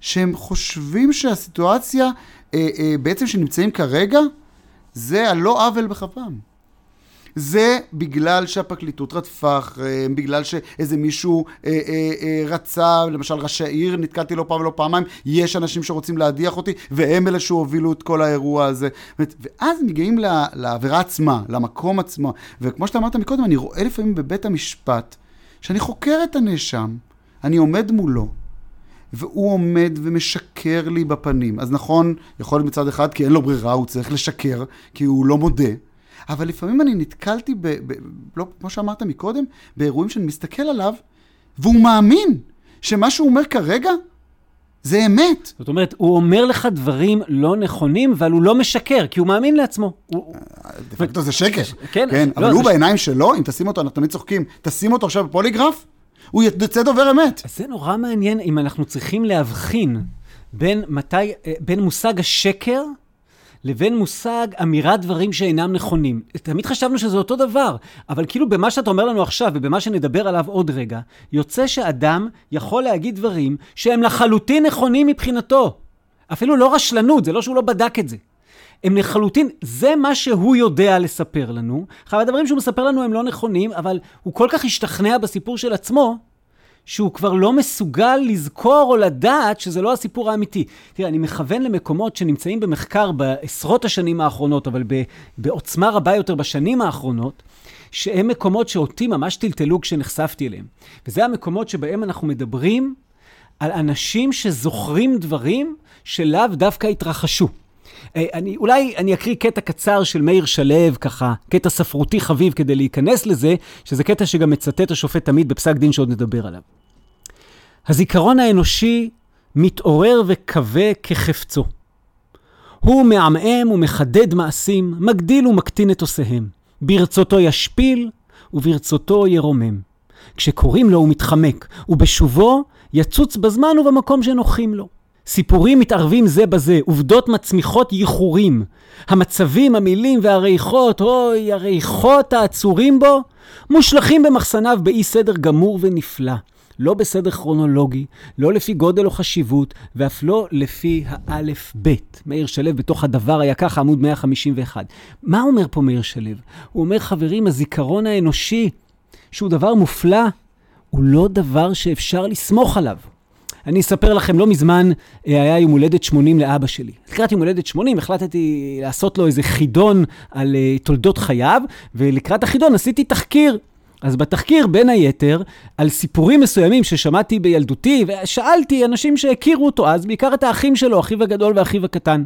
שהם חושבים שהסיטואציה, אה, אה, בעצם שנמצאים כרגע, זה על לא עוול בכפם. זה בגלל שהפרקליטות רדפה אחריהם, בגלל שאיזה מישהו אה, אה, אה, רצה, למשל ראשי העיר, נתקלתי לא פעם ולא פעמיים, יש אנשים שרוצים להדיח אותי, והם אלה שהובילו את כל האירוע הזה. ואז מגיעים לעבירה עצמה, למקום עצמו, וכמו שאתה אמרת מקודם, אני רואה לפעמים בבית המשפט, שאני חוקר את הנאשם, אני עומד מולו, והוא עומד ומשקר לי בפנים. אז נכון, יכול להיות מצד אחד, כי אין לו ברירה, הוא צריך לשקר, כי הוא לא מודה. אבל לפעמים אני נתקלתי, ב, ב, לא, כמו שאמרת מקודם, באירועים שאני מסתכל עליו, והוא מאמין שמה שהוא אומר כרגע זה אמת. זאת אומרת, הוא אומר לך דברים לא נכונים, אבל הוא לא משקר, כי הוא מאמין לעצמו. דה פקטו זה שקר. כן, כן, לא, אבל הוא בעיניים שלו, אם תשים אותו, אנחנו תמיד צוחקים, תשים אותו עכשיו בפוליגרף, הוא יצא דובר אמת. אז זה נורא מעניין אם אנחנו צריכים להבחין בין מתי, אה, בין מושג השקר לבין מושג אמירת דברים שאינם נכונים. תמיד חשבנו שזה אותו דבר, אבל כאילו במה שאתה אומר לנו עכשיו ובמה שנדבר עליו עוד רגע, יוצא שאדם יכול להגיד דברים שהם לחלוטין נכונים מבחינתו. אפילו לא רשלנות, זה לא שהוא לא בדק את זה. הם לחלוטין, זה מה שהוא יודע לספר לנו. עכשיו, הדברים שהוא מספר לנו הם לא נכונים, אבל הוא כל כך השתכנע בסיפור של עצמו, שהוא כבר לא מסוגל לזכור או לדעת שזה לא הסיפור האמיתי. תראה, אני מכוון למקומות שנמצאים במחקר בעשרות השנים האחרונות, אבל בעוצמה רבה יותר בשנים האחרונות, שהם מקומות שאותי ממש טלטלו כשנחשפתי אליהם. וזה המקומות שבהם אנחנו מדברים על אנשים שזוכרים דברים שלאו דווקא התרחשו. אה, אני, אולי אני אקריא קטע קצר של מאיר שלו, ככה, קטע ספרותי חביב כדי להיכנס לזה, שזה קטע שגם מצטט השופט תמיד בפסק דין שעוד נדבר עליו. הזיכרון האנושי מתעורר וכבה כחפצו. הוא מעמעם ומחדד מעשים, מגדיל ומקטין את עושיהם. ברצותו ישפיל וברצותו ירומם. כשקוראים לו הוא מתחמק, ובשובו יצוץ בזמן ובמקום שנוחים לו. סיפורים מתערבים זה בזה, עובדות מצמיחות ייחורים. המצבים, המילים והריחות, אוי, הריחות העצורים בו, מושלכים במחסניו באי סדר גמור ונפלא. לא בסדר כרונולוגי, לא לפי גודל או חשיבות, ואף לא לפי האלף-בית. מאיר שלו בתוך הדבר היה ככה, עמוד 151. מה אומר פה מאיר שלו? הוא אומר, חברים, הזיכרון האנושי, שהוא דבר מופלא, הוא לא דבר שאפשר לסמוך עליו. אני אספר לכם, לא מזמן אה, היה יום הולדת 80 לאבא שלי. לקראת יום הולדת 80 החלטתי לעשות לו איזה חידון על uh, תולדות חייו, ולקראת החידון עשיתי תחקיר. אז בתחקיר, בין היתר, על סיפורים מסוימים ששמעתי בילדותי, ושאלתי אנשים שהכירו אותו אז, בעיקר את האחים שלו, אחיו הגדול ואחיו הקטן.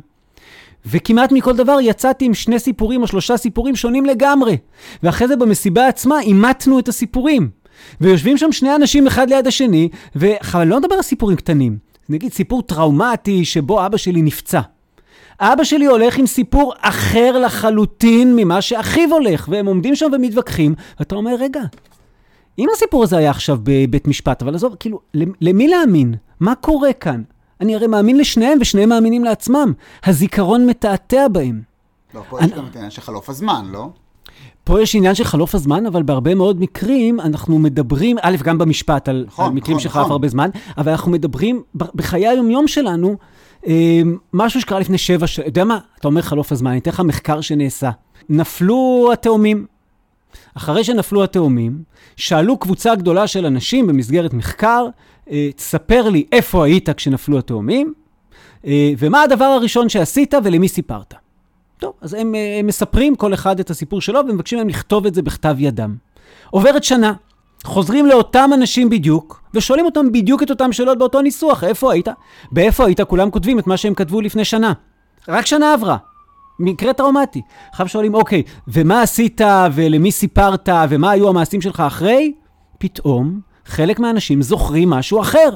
וכמעט מכל דבר יצאתי עם שני סיפורים או שלושה סיפורים שונים לגמרי. ואחרי זה במסיבה עצמה אימתנו את הסיפורים. ויושבים שם שני אנשים אחד ליד השני, ואני לא מדבר על סיפורים קטנים. נגיד סיפור טראומטי שבו אבא שלי נפצע. אבא שלי הולך עם סיפור אחר לחלוטין ממה שאחיו הולך, והם עומדים שם ומתווכחים, ואתה אומר, רגע, אם הסיפור הזה היה עכשיו בבית משפט, אבל עזוב, כאילו, למי להאמין? מה קורה כאן? אני הרי מאמין לשניהם, ושניהם מאמינים לעצמם. הזיכרון מתעתע בהם. לא, פה יש גם את העניין של חלוף הזמן, לא? פה יש עניין של חלוף הזמן, אבל בהרבה מאוד מקרים אנחנו מדברים, א', גם במשפט, על, נכון, על מקרים נכון, שחלף נכון. הרבה זמן, אבל אנחנו מדברים בחיי היומיום שלנו, אה, משהו שקרה לפני שבע שנים, אתה יודע מה? אתה אומר חלוף הזמן, אני אתן לך מחקר שנעשה. נפלו התאומים. אחרי שנפלו התאומים, שאלו קבוצה גדולה של אנשים במסגרת מחקר, אה, תספר לי איפה היית כשנפלו התאומים, אה, ומה הדבר הראשון שעשית ולמי סיפרת. טוב, אז הם, אה, הם מספרים כל אחד את הסיפור שלו ומבקשים מהם לכתוב את זה בכתב ידם. עוברת שנה, חוזרים לאותם אנשים בדיוק, ושואלים אותם בדיוק את אותם שאלות באותו ניסוח, איפה היית? באיפה היית? כולם כותבים את מה שהם כתבו לפני שנה. רק שנה עברה. מקרה טראומטי. עכשיו שואלים, אוקיי, ומה עשית, ולמי סיפרת, ומה היו המעשים שלך אחרי? פתאום חלק מהאנשים זוכרים משהו אחר.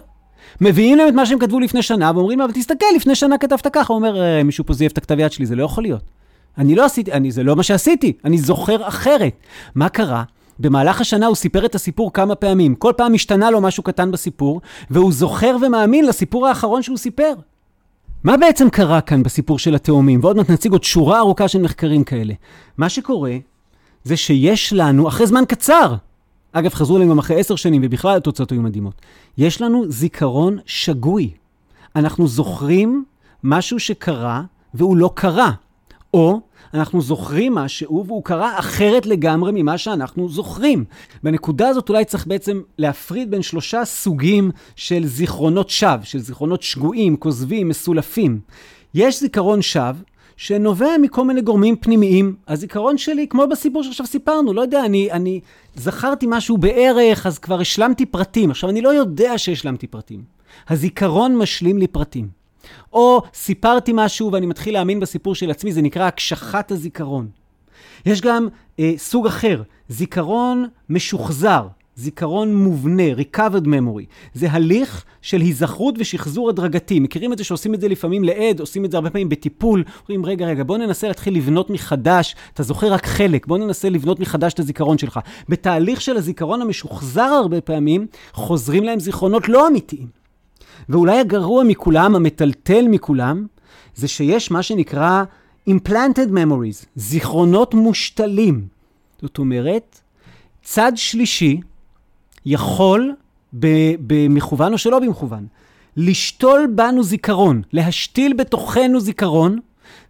מביאים להם את מה שהם כתבו לפני שנה, ואומרים אבל תסתכל, לפני שנה כתבת ככה. הוא אומר, אה, מישהו פה זייף את הכתב יד שלי, זה לא יכול להיות. אני לא עשיתי, אני, זה לא מה שעשיתי, אני זוכר אחרת. מה קרה? במהלך השנה הוא סיפר את הסיפור כמה פעמים. כל פעם השתנה לו משהו קטן בסיפור, והוא זוכר ומאמין לסיפור האחרון שהוא סיפר. מה בעצם קרה כאן בסיפור של התאומים? ועוד מעט נציג עוד שורה ארוכה של מחקרים כאלה. מה שקורה זה שיש לנו, אחרי זמן קצר, אגב, חזרו אלינו גם אחרי עשר שנים, ובכלל התוצאות היו מדהימות, יש לנו זיכרון שגוי. אנחנו זוכרים משהו שקרה והוא לא קרה. או אנחנו זוכרים משהו והוא קרה אחרת לגמרי ממה שאנחנו זוכרים. בנקודה הזאת אולי צריך בעצם להפריד בין שלושה סוגים של זיכרונות שווא, של זיכרונות שגויים, כוזבים, מסולפים. יש זיכרון שווא שנובע מכל מיני גורמים פנימיים. הזיכרון שלי, כמו בסיפור שעכשיו סיפרנו, לא יודע, אני, אני זכרתי משהו בערך, אז כבר השלמתי פרטים. עכשיו, אני לא יודע שהשלמתי פרטים. הזיכרון משלים לי פרטים. או סיפרתי משהו ואני מתחיל להאמין בסיפור של עצמי, זה נקרא הקשחת הזיכרון. יש גם אה, סוג אחר, זיכרון משוחזר, זיכרון מובנה, recovered memory. זה הליך של היזכרות ושחזור הדרגתי. מכירים את זה שעושים את זה לפעמים לעד, עושים את זה הרבה פעמים בטיפול. אומרים, רגע, רגע, בוא ננסה להתחיל לבנות מחדש, אתה זוכר רק חלק, בוא ננסה לבנות מחדש את הזיכרון שלך. בתהליך של הזיכרון המשוחזר הרבה פעמים, חוזרים להם זיכרונות לא אמיתיים. ואולי הגרוע מכולם, המטלטל מכולם, זה שיש מה שנקרא implanted memories, זיכרונות מושתלים. זאת אומרת, צד שלישי יכול, במכוון או שלא במכוון, לשתול בנו זיכרון, להשתיל בתוכנו זיכרון,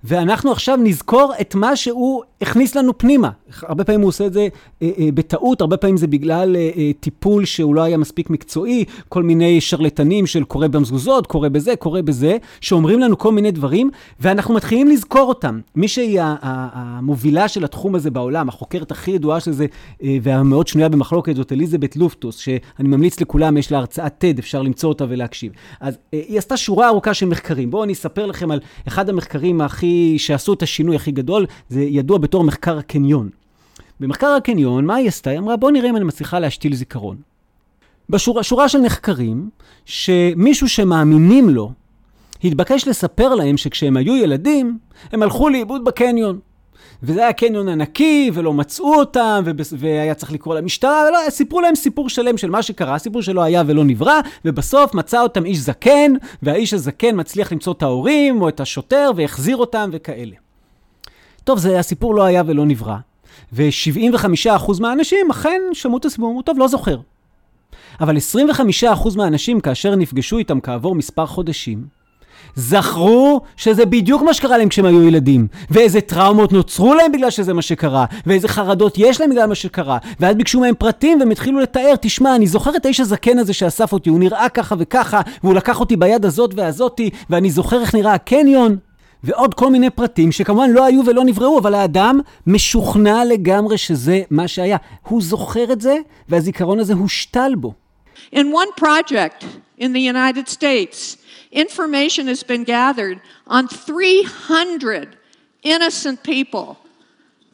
ואנחנו עכשיו נזכור את מה שהוא הכניס לנו פנימה. הרבה פעמים הוא עושה את זה אה, אה, בטעות, הרבה פעמים זה בגלל אה, אה, טיפול שהוא לא היה מספיק מקצועי, כל מיני שרלטנים של קורה במזוזות, קורה בזה, קורה בזה, שאומרים לנו כל מיני דברים, ואנחנו מתחילים לזכור אותם. מי שהיא המובילה של התחום הזה בעולם, החוקרת הכי ידועה של זה, אה, והמאוד שנויה במחלוקת, זאת אליזבת לופטוס, שאני ממליץ לכולם, יש לה הרצאת TED, אפשר למצוא אותה ולהקשיב. אז אה, היא עשתה שורה ארוכה של מחקרים. בואו אני אספר לכם על אחד המחקרים הכי, שעשו את השינוי הכי גדול, זה ידוע בתור מחקר הקניון. במחקר הקניון, מה היא עשתה? היא אמרה, בוא נראה אם אני מצליחה להשתיל זיכרון. בשורה שורה של נחקרים, שמישהו שמאמינים לו, התבקש לספר להם שכשהם היו ילדים, הם הלכו לאיבוד בקניון. וזה היה קניון ענקי, ולא מצאו אותם, ובס... והיה צריך לקרוא למשטרה, ולא, סיפרו להם סיפור שלם של מה שקרה, סיפור שלא היה ולא נברא, ובסוף מצא אותם איש זקן, והאיש הזקן מצליח למצוא את ההורים, או את השוטר, והחזיר אותם, וכאלה. טוב, זה הסיפור לא היה ולא נברא. ו-75% מהאנשים אכן שמעו את הסיפור, טוב, לא זוכר. אבל 25% מהאנשים, כאשר נפגשו איתם כעבור מספר חודשים, זכרו שזה בדיוק מה שקרה להם כשהם היו ילדים, ואיזה טראומות נוצרו להם בגלל שזה מה שקרה, ואיזה חרדות יש להם בגלל מה שקרה, ואז ביקשו מהם פרטים והם התחילו לתאר, תשמע, אני זוכר את האיש הזקן הזה שאסף אותי, הוא נראה ככה וככה, והוא לקח אותי ביד הזאת והזאתי, ואני זוכר איך נראה הקניון, ועוד כל מיני פרטים שכמובן לא היו ולא נבראו, אבל האדם משוכנע לגמרי שזה מה שהיה. הוא זוכר את זה, והזיכרון הזה הושתל בו. In one project in the United States, information has been gathered on 300 innocent people.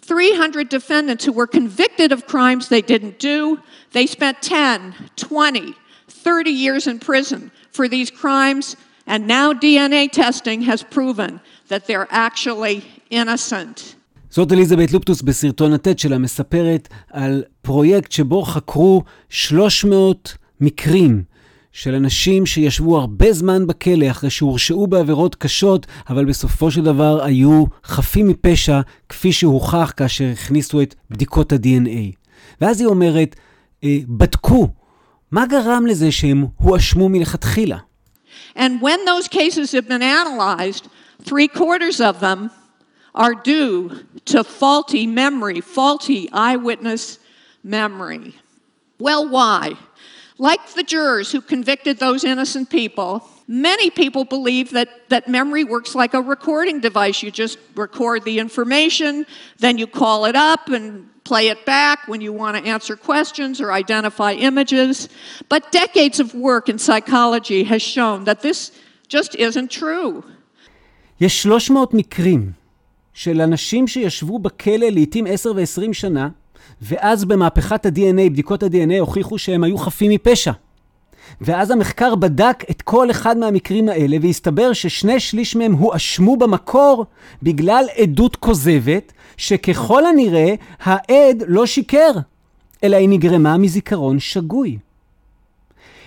300 defendants who were convicted of crimes they didn't do. They spent 10, 20, 30 years in prison for these crimes, and now DNA testing has proven that they're actually innocent. זאת אליזבת לופטוס בסרטון הטט שלה מספרת על פרויקט שבו חקרו 300 מקרים של אנשים שישבו הרבה זמן בכלא אחרי שהורשעו בעבירות קשות, אבל בסופו של דבר היו חפים מפשע, כפי שהוכח כאשר הכניסו את בדיקות ה-DNA. ואז היא אומרת, בדקו, מה גרם לזה שהם הואשמו מלכתחילה? And when those cases have been analyzed, three quarters of them are due to faulty memory, faulty eyewitness memory. Well, why? Like the jurors who convicted those innocent people, many people believe that, that memory works like a recording device. You just record the information, then you call it up and play it back when you want to answer questions or identify images. But decades of work in psychology has shown that this just isn't true. יש 300 מקרים של אנשים שישבו בכלא לעתים 10 ו-20 שנה, ואז במהפכת ה-DNA, בדיקות ה-DNA הוכיחו שהם היו חפים מפשע. ואז המחקר בדק את כל אחד מהמקרים האלה, והסתבר ששני שליש מהם הואשמו במקור בגלל עדות כוזבת, שככל הנראה העד לא שיקר, אלא היא נגרמה מזיכרון שגוי.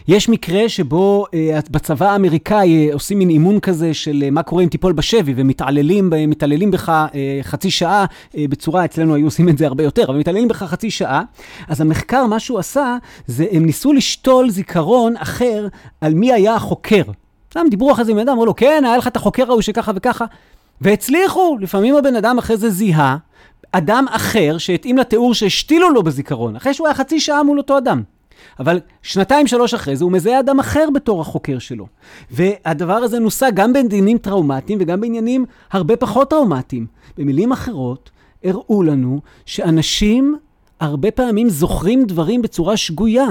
יש מקרה שבו אה, בצבא האמריקאי אה, עושים מין אימון כזה של אה, מה קורה אם תיפול בשבי, ומתעללים מתעללים בך אה, חצי שעה אה, בצורה, אצלנו היו עושים את זה הרבה יותר, אבל מתעללים בך חצי שעה. אז המחקר, מה שהוא עשה, זה הם ניסו לשתול זיכרון אחר על מי היה החוקר. סתם דיברו אחרי זה עם אדם, אמרו לו, כן, היה לך את החוקר ההוא שככה וככה. והצליחו, לפעמים הבן אדם אחרי זה זיהה אדם אחר שהתאים לתיאור שהשתילו לו בזיכרון, אחרי שהוא היה חצי שעה מול אותו אדם. אבל שנתיים, שלוש אחרי זה, הוא מזהה אדם אחר בתור החוקר שלו. והדבר הזה נוסע גם בעניינים טראומטיים וגם בעניינים הרבה פחות טראומטיים. במילים אחרות, הראו לנו שאנשים הרבה פעמים זוכרים דברים בצורה שגויה.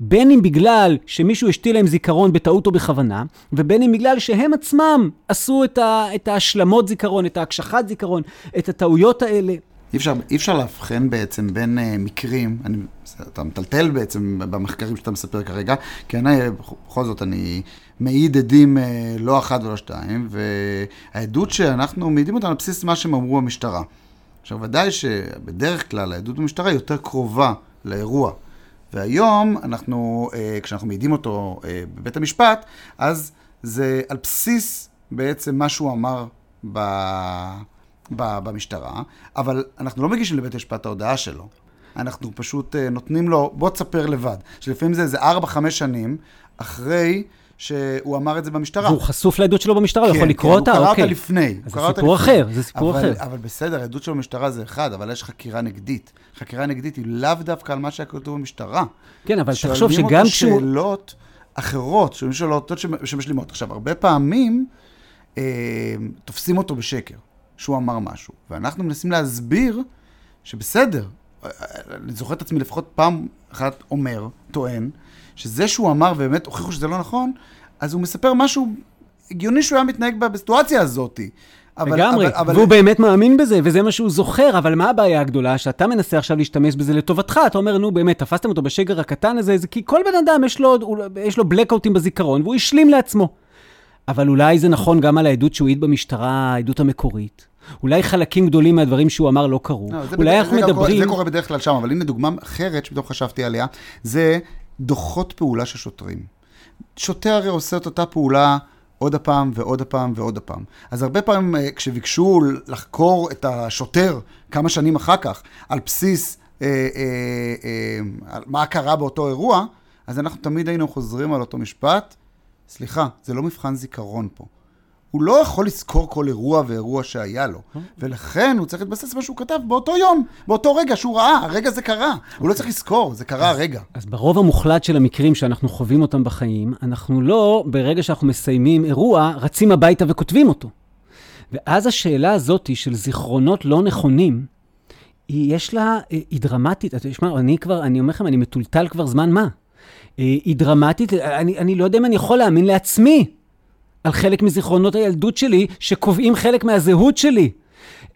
בין אם בגלל שמישהו השתיל להם זיכרון בטעות או בכוונה, ובין אם בגלל שהם עצמם עשו את, ה, את ההשלמות זיכרון, את ההקשחת זיכרון, את הטעויות האלה. אי אפשר, אי אפשר להבחן בעצם בין uh, מקרים, אני, אתה מטלטל בעצם במחקרים שאתה מספר כרגע, כי אני, בכל זאת, אני מעיד עדים uh, לא אחת ולא שתיים, והעדות שאנחנו מעידים אותה על בסיס מה שהם אמרו במשטרה. עכשיו, ודאי שבדרך כלל העדות במשטרה היא יותר קרובה לאירוע. והיום אנחנו, uh, כשאנחנו מעידים אותו uh, בבית המשפט, אז זה על בסיס בעצם מה שהוא אמר ב... במשטרה, אבל אנחנו לא מגישים לבית המשפט ההודעה שלו. אנחנו פשוט uh, נותנים לו, בוא תספר לבד. שלפעמים זה איזה 4-5 שנים אחרי שהוא אמר את זה במשטרה. והוא חשוף לעדות שלו במשטרה, הוא יכול כן, לקרוא אותה? כן, הוא קרא אוקיי. אותה לפני. אז זה סיפור. אחר, זה סיפור אבל, אחר. אבל בסדר, עדות של המשטרה זה אחד, אבל יש חקירה נגדית. חקירה נגדית היא לאו דווקא על מה שהיה כתוב במשטרה. כן, אבל תחשוב שואלים שגם אותו כשהוא... שאלות אחרות, שואלים שאלות שמשלימות. עכשיו, הרבה פעמים אה, תופסים אותו בשקר, שהוא אמר משהו, ואנחנו מנסים להסביר שבסדר, אני זוכר את עצמי לפחות פעם אחת אומר, טוען, שזה שהוא אמר ובאמת הוכיחו שזה לא נכון, אז הוא מספר משהו הגיוני שהוא היה מתנהג בסיטואציה הזאת. אבל, לגמרי, אבל, אבל, והוא באמת מאמין בזה, וזה מה שהוא זוכר, אבל מה הבעיה הגדולה? שאתה מנסה עכשיו להשתמש בזה לטובתך, אתה אומר, נו באמת, תפסתם אותו בשגר הקטן הזה, זה כי כל בן אדם יש לו, יש לו בלקאוטים בזיכרון, והוא השלים לעצמו. אבל אולי זה נכון גם על העדות שהוא העיד במשטרה, העדות המקורית. אולי חלקים גדולים מהדברים שהוא אמר לא קרו. לא, אולי אנחנו קורה- מדברים... זה קורה בדרך כלל שם, אבל הנה דוגמה אחרת שפתאום חשבתי עליה, זה דוחות פעולה של שוטרים. שוטר הרי עושה את אותה פעולה עוד הפעם ועוד הפעם ועוד הפעם. אז הרבה פעמים אה, כשביקשו לחקור את השוטר כמה שנים אחר כך, על בסיס אה, אה, אה, מה קרה באותו אירוע, אז אנחנו תמיד היינו חוזרים על אותו משפט, סליחה, זה לא מבחן זיכרון פה. הוא לא יכול לזכור כל אירוע ואירוע שהיה לו, ולכן הוא צריך להתבסס מה שהוא כתב באותו יום, באותו רגע שהוא ראה, הרגע זה קרה. הוא לא צריך לזכור, זה קרה הרגע. אז ברוב המוחלט של המקרים שאנחנו חווים אותם בחיים, אנחנו לא, ברגע שאנחנו מסיימים אירוע, רצים הביתה וכותבים אותו. ואז השאלה הזאת של זיכרונות לא נכונים, היא, יש לה, אה, היא דרמטית. אתה תשמע, אני כבר, אני אומר לכם, אני מטולטל כבר זמן מה. אה, היא דרמטית, אני, אני לא יודע אם אני יכול להאמין לעצמי על חלק מזיכרונות הילדות שלי, שקובעים חלק מהזהות שלי.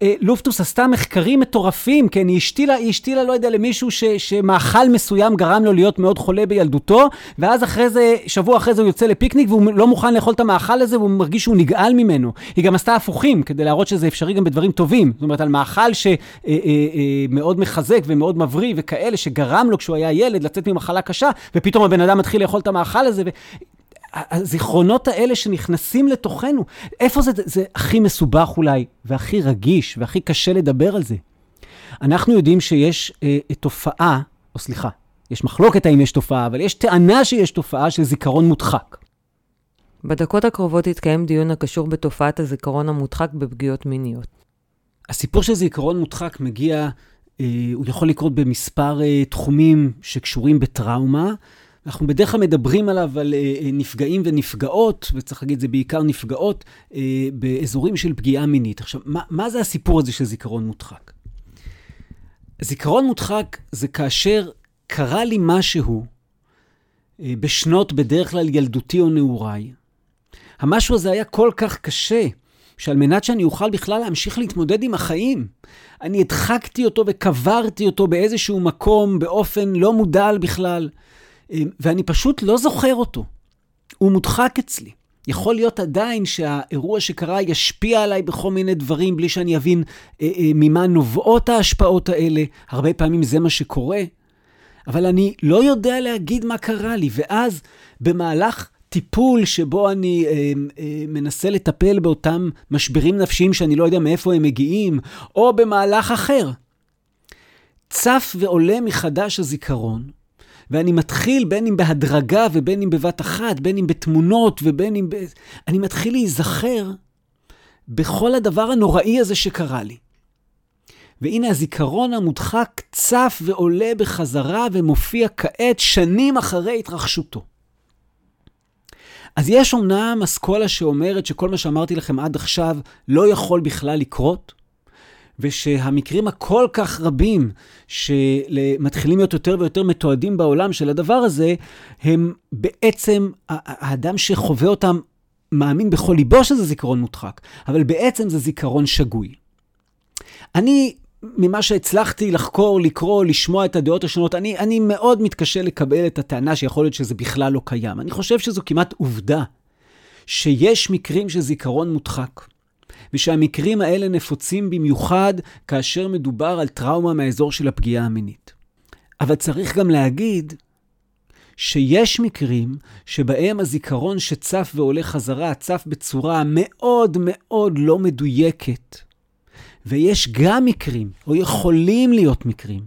אה, לופטוס עשתה מחקרים מטורפים, כן, היא השתילה, היא השתילה, לא יודע, למישהו ש, שמאכל מסוים גרם לו להיות מאוד חולה בילדותו, ואז אחרי זה, שבוע אחרי זה הוא יוצא לפיקניק והוא לא מוכן לאכול את המאכל הזה והוא מרגיש שהוא נגעל ממנו. היא גם עשתה הפוכים, כדי להראות שזה אפשרי גם בדברים טובים. זאת אומרת, על מאכל שמאוד מחזק ומאוד מבריא וכאלה, שגרם לו כשהוא היה ילד לצאת ממחלה קשה, ופתאום הבן אדם מתחיל לאכול את המאכל הזה, ו... הזיכרונות האלה שנכנסים לתוכנו, איפה זה, זה הכי מסובך אולי, והכי רגיש, והכי קשה לדבר על זה? אנחנו יודעים שיש אה, תופעה, או סליחה, יש מחלוקת האם יש תופעה, אבל יש טענה שיש תופעה של זיכרון מודחק. בדקות הקרובות יתקיים דיון הקשור בתופעת הזיכרון המודחק בפגיעות מיניות. הסיפור של זיכרון מודחק מגיע, אה, הוא יכול לקרות במספר אה, תחומים שקשורים בטראומה. אנחנו בדרך כלל מדברים עליו על אה, אה, נפגעים ונפגעות, וצריך להגיד, זה בעיקר נפגעות, אה, באזורים של פגיעה מינית. עכשיו, מה, מה זה הסיפור הזה של זיכרון מודחק? זיכרון מודחק זה כאשר קרה לי משהו בשנות בדרך כלל ילדותי או נעוריי. המשהו הזה היה כל כך קשה, שעל מנת שאני אוכל בכלל להמשיך להתמודד עם החיים, אני הדחקתי אותו וקברתי אותו באיזשהו מקום באופן לא מודע בכלל, ואני פשוט לא זוכר אותו. הוא מודחק אצלי. יכול להיות עדיין שהאירוע שקרה ישפיע עליי בכל מיני דברים בלי שאני אבין אה, אה, ממה נובעות ההשפעות האלה. הרבה פעמים זה מה שקורה. אבל אני לא יודע להגיד מה קרה לי, ואז במהלך טיפול שבו אני אה, אה, מנסה לטפל באותם משברים נפשיים שאני לא יודע מאיפה הם מגיעים, או במהלך אחר, צף ועולה מחדש הזיכרון, ואני מתחיל, בין אם בהדרגה ובין אם בבת אחת, בין אם בתמונות ובין אם ב... אני מתחיל להיזכר בכל הדבר הנוראי הזה שקרה לי. והנה הזיכרון המודחק צף ועולה בחזרה ומופיע כעת שנים אחרי התרחשותו. אז יש אומנם אסכולה שאומרת שכל מה שאמרתי לכם עד עכשיו לא יכול בכלל לקרות, ושהמקרים הכל כך רבים שמתחילים להיות יותר ויותר מתועדים בעולם של הדבר הזה, הם בעצם, האדם שחווה אותם מאמין בכל ליבו שזה זיכרון מודחק, אבל בעצם זה זיכרון שגוי. אני ממה שהצלחתי לחקור, לקרוא, לשמוע את הדעות השונות, אני, אני מאוד מתקשה לקבל את הטענה שיכול להיות שזה בכלל לא קיים. אני חושב שזו כמעט עובדה שיש מקרים של זיכרון מודחק, ושהמקרים האלה נפוצים במיוחד כאשר מדובר על טראומה מהאזור של הפגיעה המינית. אבל צריך גם להגיד שיש מקרים שבהם הזיכרון שצף ועולה חזרה, צף בצורה מאוד מאוד לא מדויקת. ויש גם מקרים, או יכולים להיות מקרים,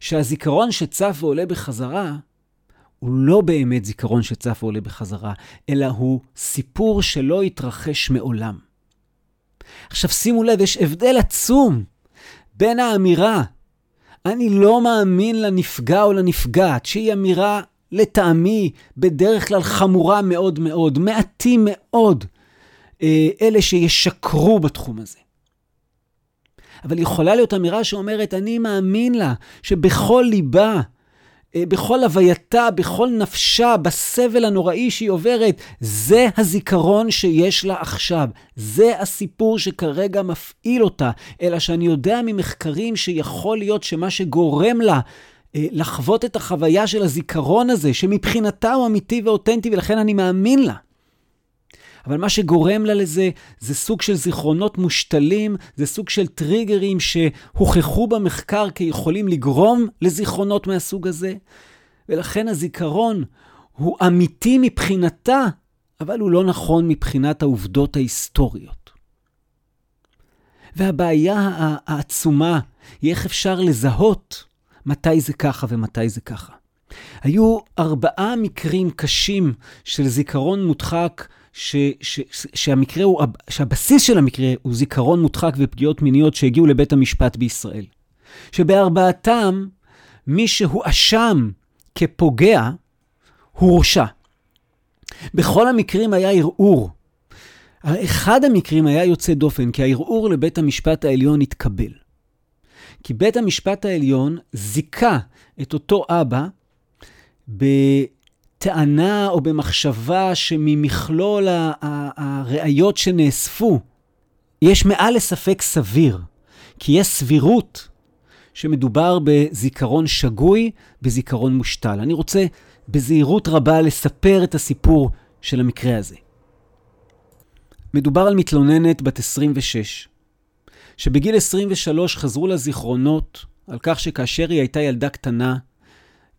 שהזיכרון שצף ועולה בחזרה, הוא לא באמת זיכרון שצף ועולה בחזרה, אלא הוא סיפור שלא התרחש מעולם. עכשיו שימו לב, יש הבדל עצום בין האמירה, אני לא מאמין לנפגע או לנפגעת, שהיא אמירה לטעמי בדרך כלל חמורה מאוד מאוד, מעטים מאוד אה, אלה שישקרו בתחום הזה. אבל יכולה להיות אמירה שאומרת, אני מאמין לה, שבכל ליבה, בכל הווייתה, בכל נפשה, בסבל הנוראי שהיא עוברת, זה הזיכרון שיש לה עכשיו. זה הסיפור שכרגע מפעיל אותה. אלא שאני יודע ממחקרים שיכול להיות שמה שגורם לה אה, לחוות את החוויה של הזיכרון הזה, שמבחינתה הוא אמיתי ואותנטי, ולכן אני מאמין לה. אבל מה שגורם לה לזה, זה סוג של זיכרונות מושתלים, זה סוג של טריגרים שהוכחו במחקר כיכולים לגרום לזיכרונות מהסוג הזה. ולכן הזיכרון הוא אמיתי מבחינתה, אבל הוא לא נכון מבחינת העובדות ההיסטוריות. והבעיה העצומה היא איך אפשר לזהות מתי זה ככה ומתי זה ככה. היו ארבעה מקרים קשים של זיכרון מודחק ש, ש, ש, שהמקרה הוא, שהבסיס של המקרה הוא זיכרון מודחק ופגיעות מיניות שהגיעו לבית המשפט בישראל. שבארבעתם, מי שהואשם כפוגע, הורשע. בכל המקרים היה ערעור. אחד המקרים היה יוצא דופן, כי הערעור לבית המשפט העליון התקבל. כי בית המשפט העליון זיכה את אותו אבא ב... בטענה או במחשבה שממכלול הראיות שנאספו, יש מעל לספק סביר, כי יש סבירות שמדובר בזיכרון שגוי, בזיכרון מושתל. אני רוצה בזהירות רבה לספר את הסיפור של המקרה הזה. מדובר על מתלוננת בת 26, שבגיל 23 חזרו לה זיכרונות על כך שכאשר היא הייתה ילדה קטנה,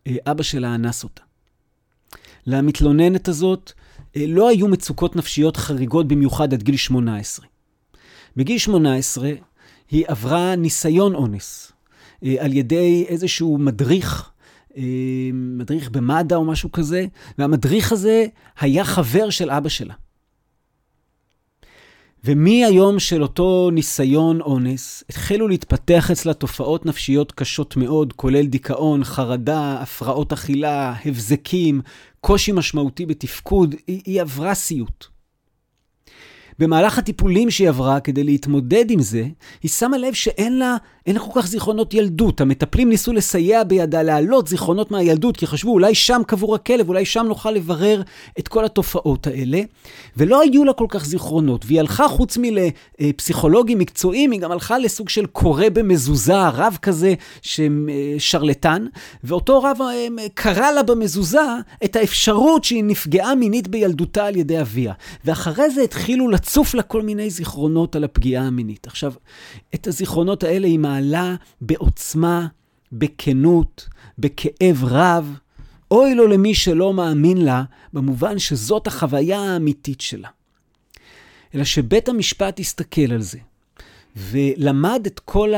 אה, אבא שלה אנס אותה. למתלוננת הזאת אה, לא היו מצוקות נפשיות חריגות במיוחד עד גיל 18. בגיל 18 היא עברה ניסיון אונס אה, על ידי איזשהו מדריך, אה, מדריך במד"א או משהו כזה, והמדריך הזה היה חבר של אבא שלה. ומהיום של אותו ניסיון אונס, החלו להתפתח אצלה תופעות נפשיות קשות מאוד, כולל דיכאון, חרדה, הפרעות אכילה, הבזקים, קושי משמעותי בתפקוד, היא, היא עברה סיוט. במהלך הטיפולים שהיא עברה כדי להתמודד עם זה, היא שמה לב שאין לה, אין לה כל כך זיכרונות ילדות. המטפלים ניסו לסייע בידה להעלות זיכרונות מהילדות, כי חשבו אולי שם קבור הכלב, אולי שם נוכל לברר את כל התופעות האלה. ולא היו לה כל כך זיכרונות, והיא הלכה חוץ מלפסיכולוגים מקצועיים, היא גם הלכה לסוג של קורא במזוזה, רב כזה, שרלטן, ואותו רב אה, קרא לה במזוזה את האפשרות שהיא נפגעה מינית בילדותה על ידי אביה. ואחרי זה התחילו לצוף לה כל מיני זיכרונות על הפגיעה המינית. עכשיו, את הזיכרונות האלה היא מעלה בעוצמה, בכנות, בכאב רב. אוי לו למי שלא מאמין לה, במובן שזאת החוויה האמיתית שלה. אלא שבית המשפט הסתכל על זה, ולמד את כל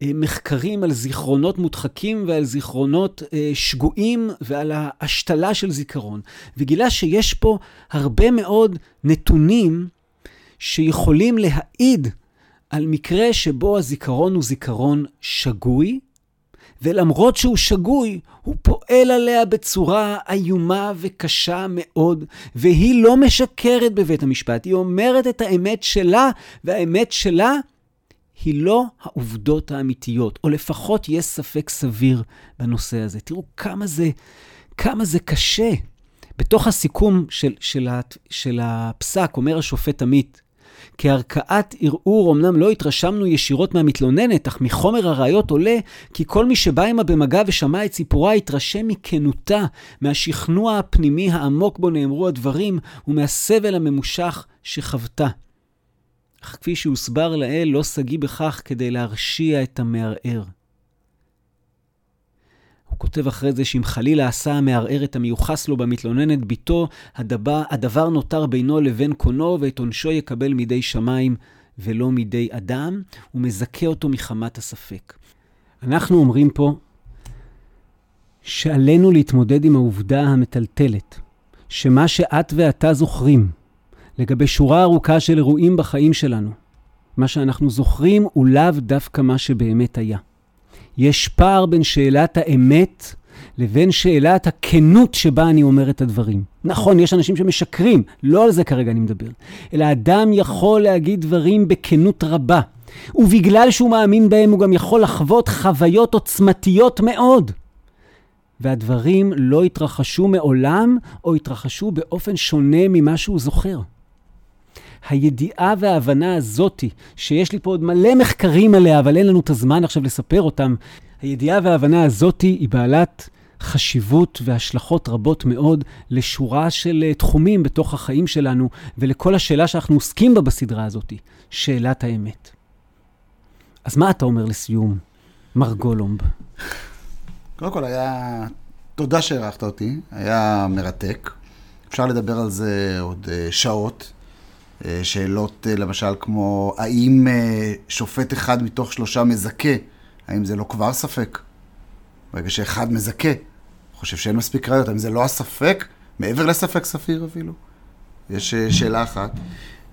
המחקרים על זיכרונות מודחקים ועל זיכרונות אה, שגויים ועל ההשתלה של זיכרון, וגילה שיש פה הרבה מאוד נתונים שיכולים להעיד על מקרה שבו הזיכרון הוא זיכרון שגוי, ולמרות שהוא שגוי, הוא פועל עליה בצורה איומה וקשה מאוד, והיא לא משקרת בבית המשפט, היא אומרת את האמת שלה, והאמת שלה היא לא העובדות האמיתיות, או לפחות יש ספק סביר בנושא הזה. תראו כמה זה, כמה זה קשה. בתוך הסיכום של, של, של הפסק, אומר השופט עמית, כערכאת ערעור אמנם לא התרשמנו ישירות מהמתלוננת, אך מחומר הראיות עולה כי כל מי שבא עמה במגע ושמע את סיפורה התרשם מכנותה, מהשכנוע הפנימי העמוק בו נאמרו הדברים ומהסבל הממושך שחוותה. אך כפי שהוסבר לאל, לא שגיא בכך כדי להרשיע את המערער. הוא כותב אחרי זה שאם חלילה עשה המערער את המיוחס לו במתלוננת ביתו, הדבר, הדבר נותר בינו לבין קונו, ואת עונשו יקבל מידי שמיים ולא מידי אדם, ומזכה אותו מחמת הספק. אנחנו אומרים פה שעלינו להתמודד עם העובדה המטלטלת, שמה שאת ואתה זוכרים לגבי שורה ארוכה של אירועים בחיים שלנו, מה שאנחנו זוכרים הוא לאו דווקא מה שבאמת היה. יש פער בין שאלת האמת לבין שאלת הכנות שבה אני אומר את הדברים. נכון, יש אנשים שמשקרים, לא על זה כרגע אני מדבר. אלא אדם יכול להגיד דברים בכנות רבה, ובגלל שהוא מאמין בהם הוא גם יכול לחוות חוויות עוצמתיות מאוד. והדברים לא התרחשו מעולם, או התרחשו באופן שונה ממה שהוא זוכר. הידיעה וההבנה הזאתי, שיש לי פה עוד מלא מחקרים עליה, אבל אין לנו את הזמן עכשיו לספר אותם, הידיעה וההבנה הזאתי היא בעלת חשיבות והשלכות רבות מאוד לשורה של אה, תחומים בתוך החיים שלנו, ולכל השאלה שאנחנו עוסקים בה בסדרה הזאתי, שאלת האמת. אז מה אתה אומר לסיום, מר גולומב? קודם כל היה... תודה שהערכת אותי, היה מרתק. אפשר לדבר על זה עוד uh, שעות. אה, שאלות אה, למשל כמו, האם אה, שופט אחד מתוך שלושה מזכה, האם זה לא כבר ספק? ברגע שאחד מזכה, חושב שאין מספיק ראיות, האם זה לא הספק? מעבר לספק ספיר אפילו? יש שאלה אחת.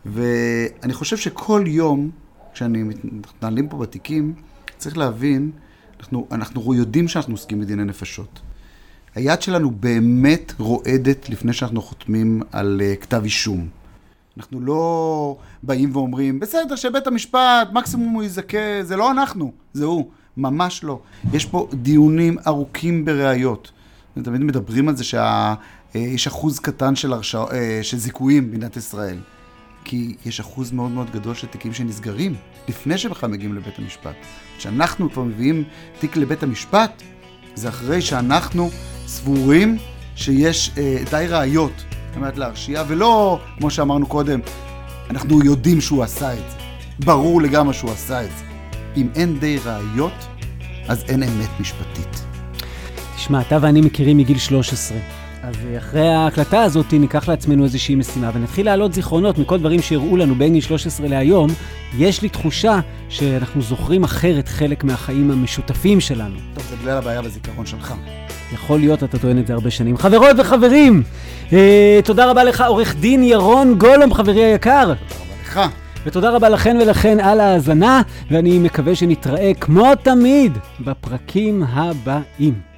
ואני חושב שכל יום, כשאני מתנהלים פה בתיקים, צריך להבין, אנחנו, אנחנו יודעים שאנחנו עוסקים בדיני נפשות. היד שלנו באמת רועדת לפני שאנחנו חותמים על uh, כתב אישום. אנחנו לא באים ואומרים, בסדר, שבית המשפט, מקסימום הוא יזכה, זה לא אנחנו, זה הוא. ממש לא. יש פה דיונים ארוכים בראיות. תמיד מדברים על זה שיש אה, אחוז קטן של, הרשע, אה, של זיכויים במדינת ישראל. כי יש אחוז מאוד מאוד גדול של תיקים שנסגרים לפני שבכלל מגיעים לבית המשפט. כשאנחנו כבר מביאים תיק לבית המשפט, זה אחרי שאנחנו סבורים שיש אה, די ראיות על מנת להרשיע, ולא, כמו שאמרנו קודם, אנחנו יודעים שהוא עשה את זה. ברור לגמרי שהוא עשה את זה. אם אין די ראיות, אז אין אמת משפטית. תשמע, אתה ואני מכירים מגיל 13. אז אחרי ההקלטה הזאת ניקח לעצמנו איזושהי משימה ונתחיל להעלות זיכרונות מכל דברים שהראו לנו בין גיל 13 להיום. יש לי תחושה שאנחנו זוכרים אחרת חלק מהחיים המשותפים שלנו. טוב, זה בגלל הבעיה בזיכרון שלך. יכול להיות, אתה טוען את זה הרבה שנים. חברות וחברים, אה, תודה רבה לך, עורך דין ירון גולום, חברי היקר. תודה רבה לך. ותודה רבה לכן ולכן על ההאזנה, ואני מקווה שנתראה כמו תמיד בפרקים הבאים.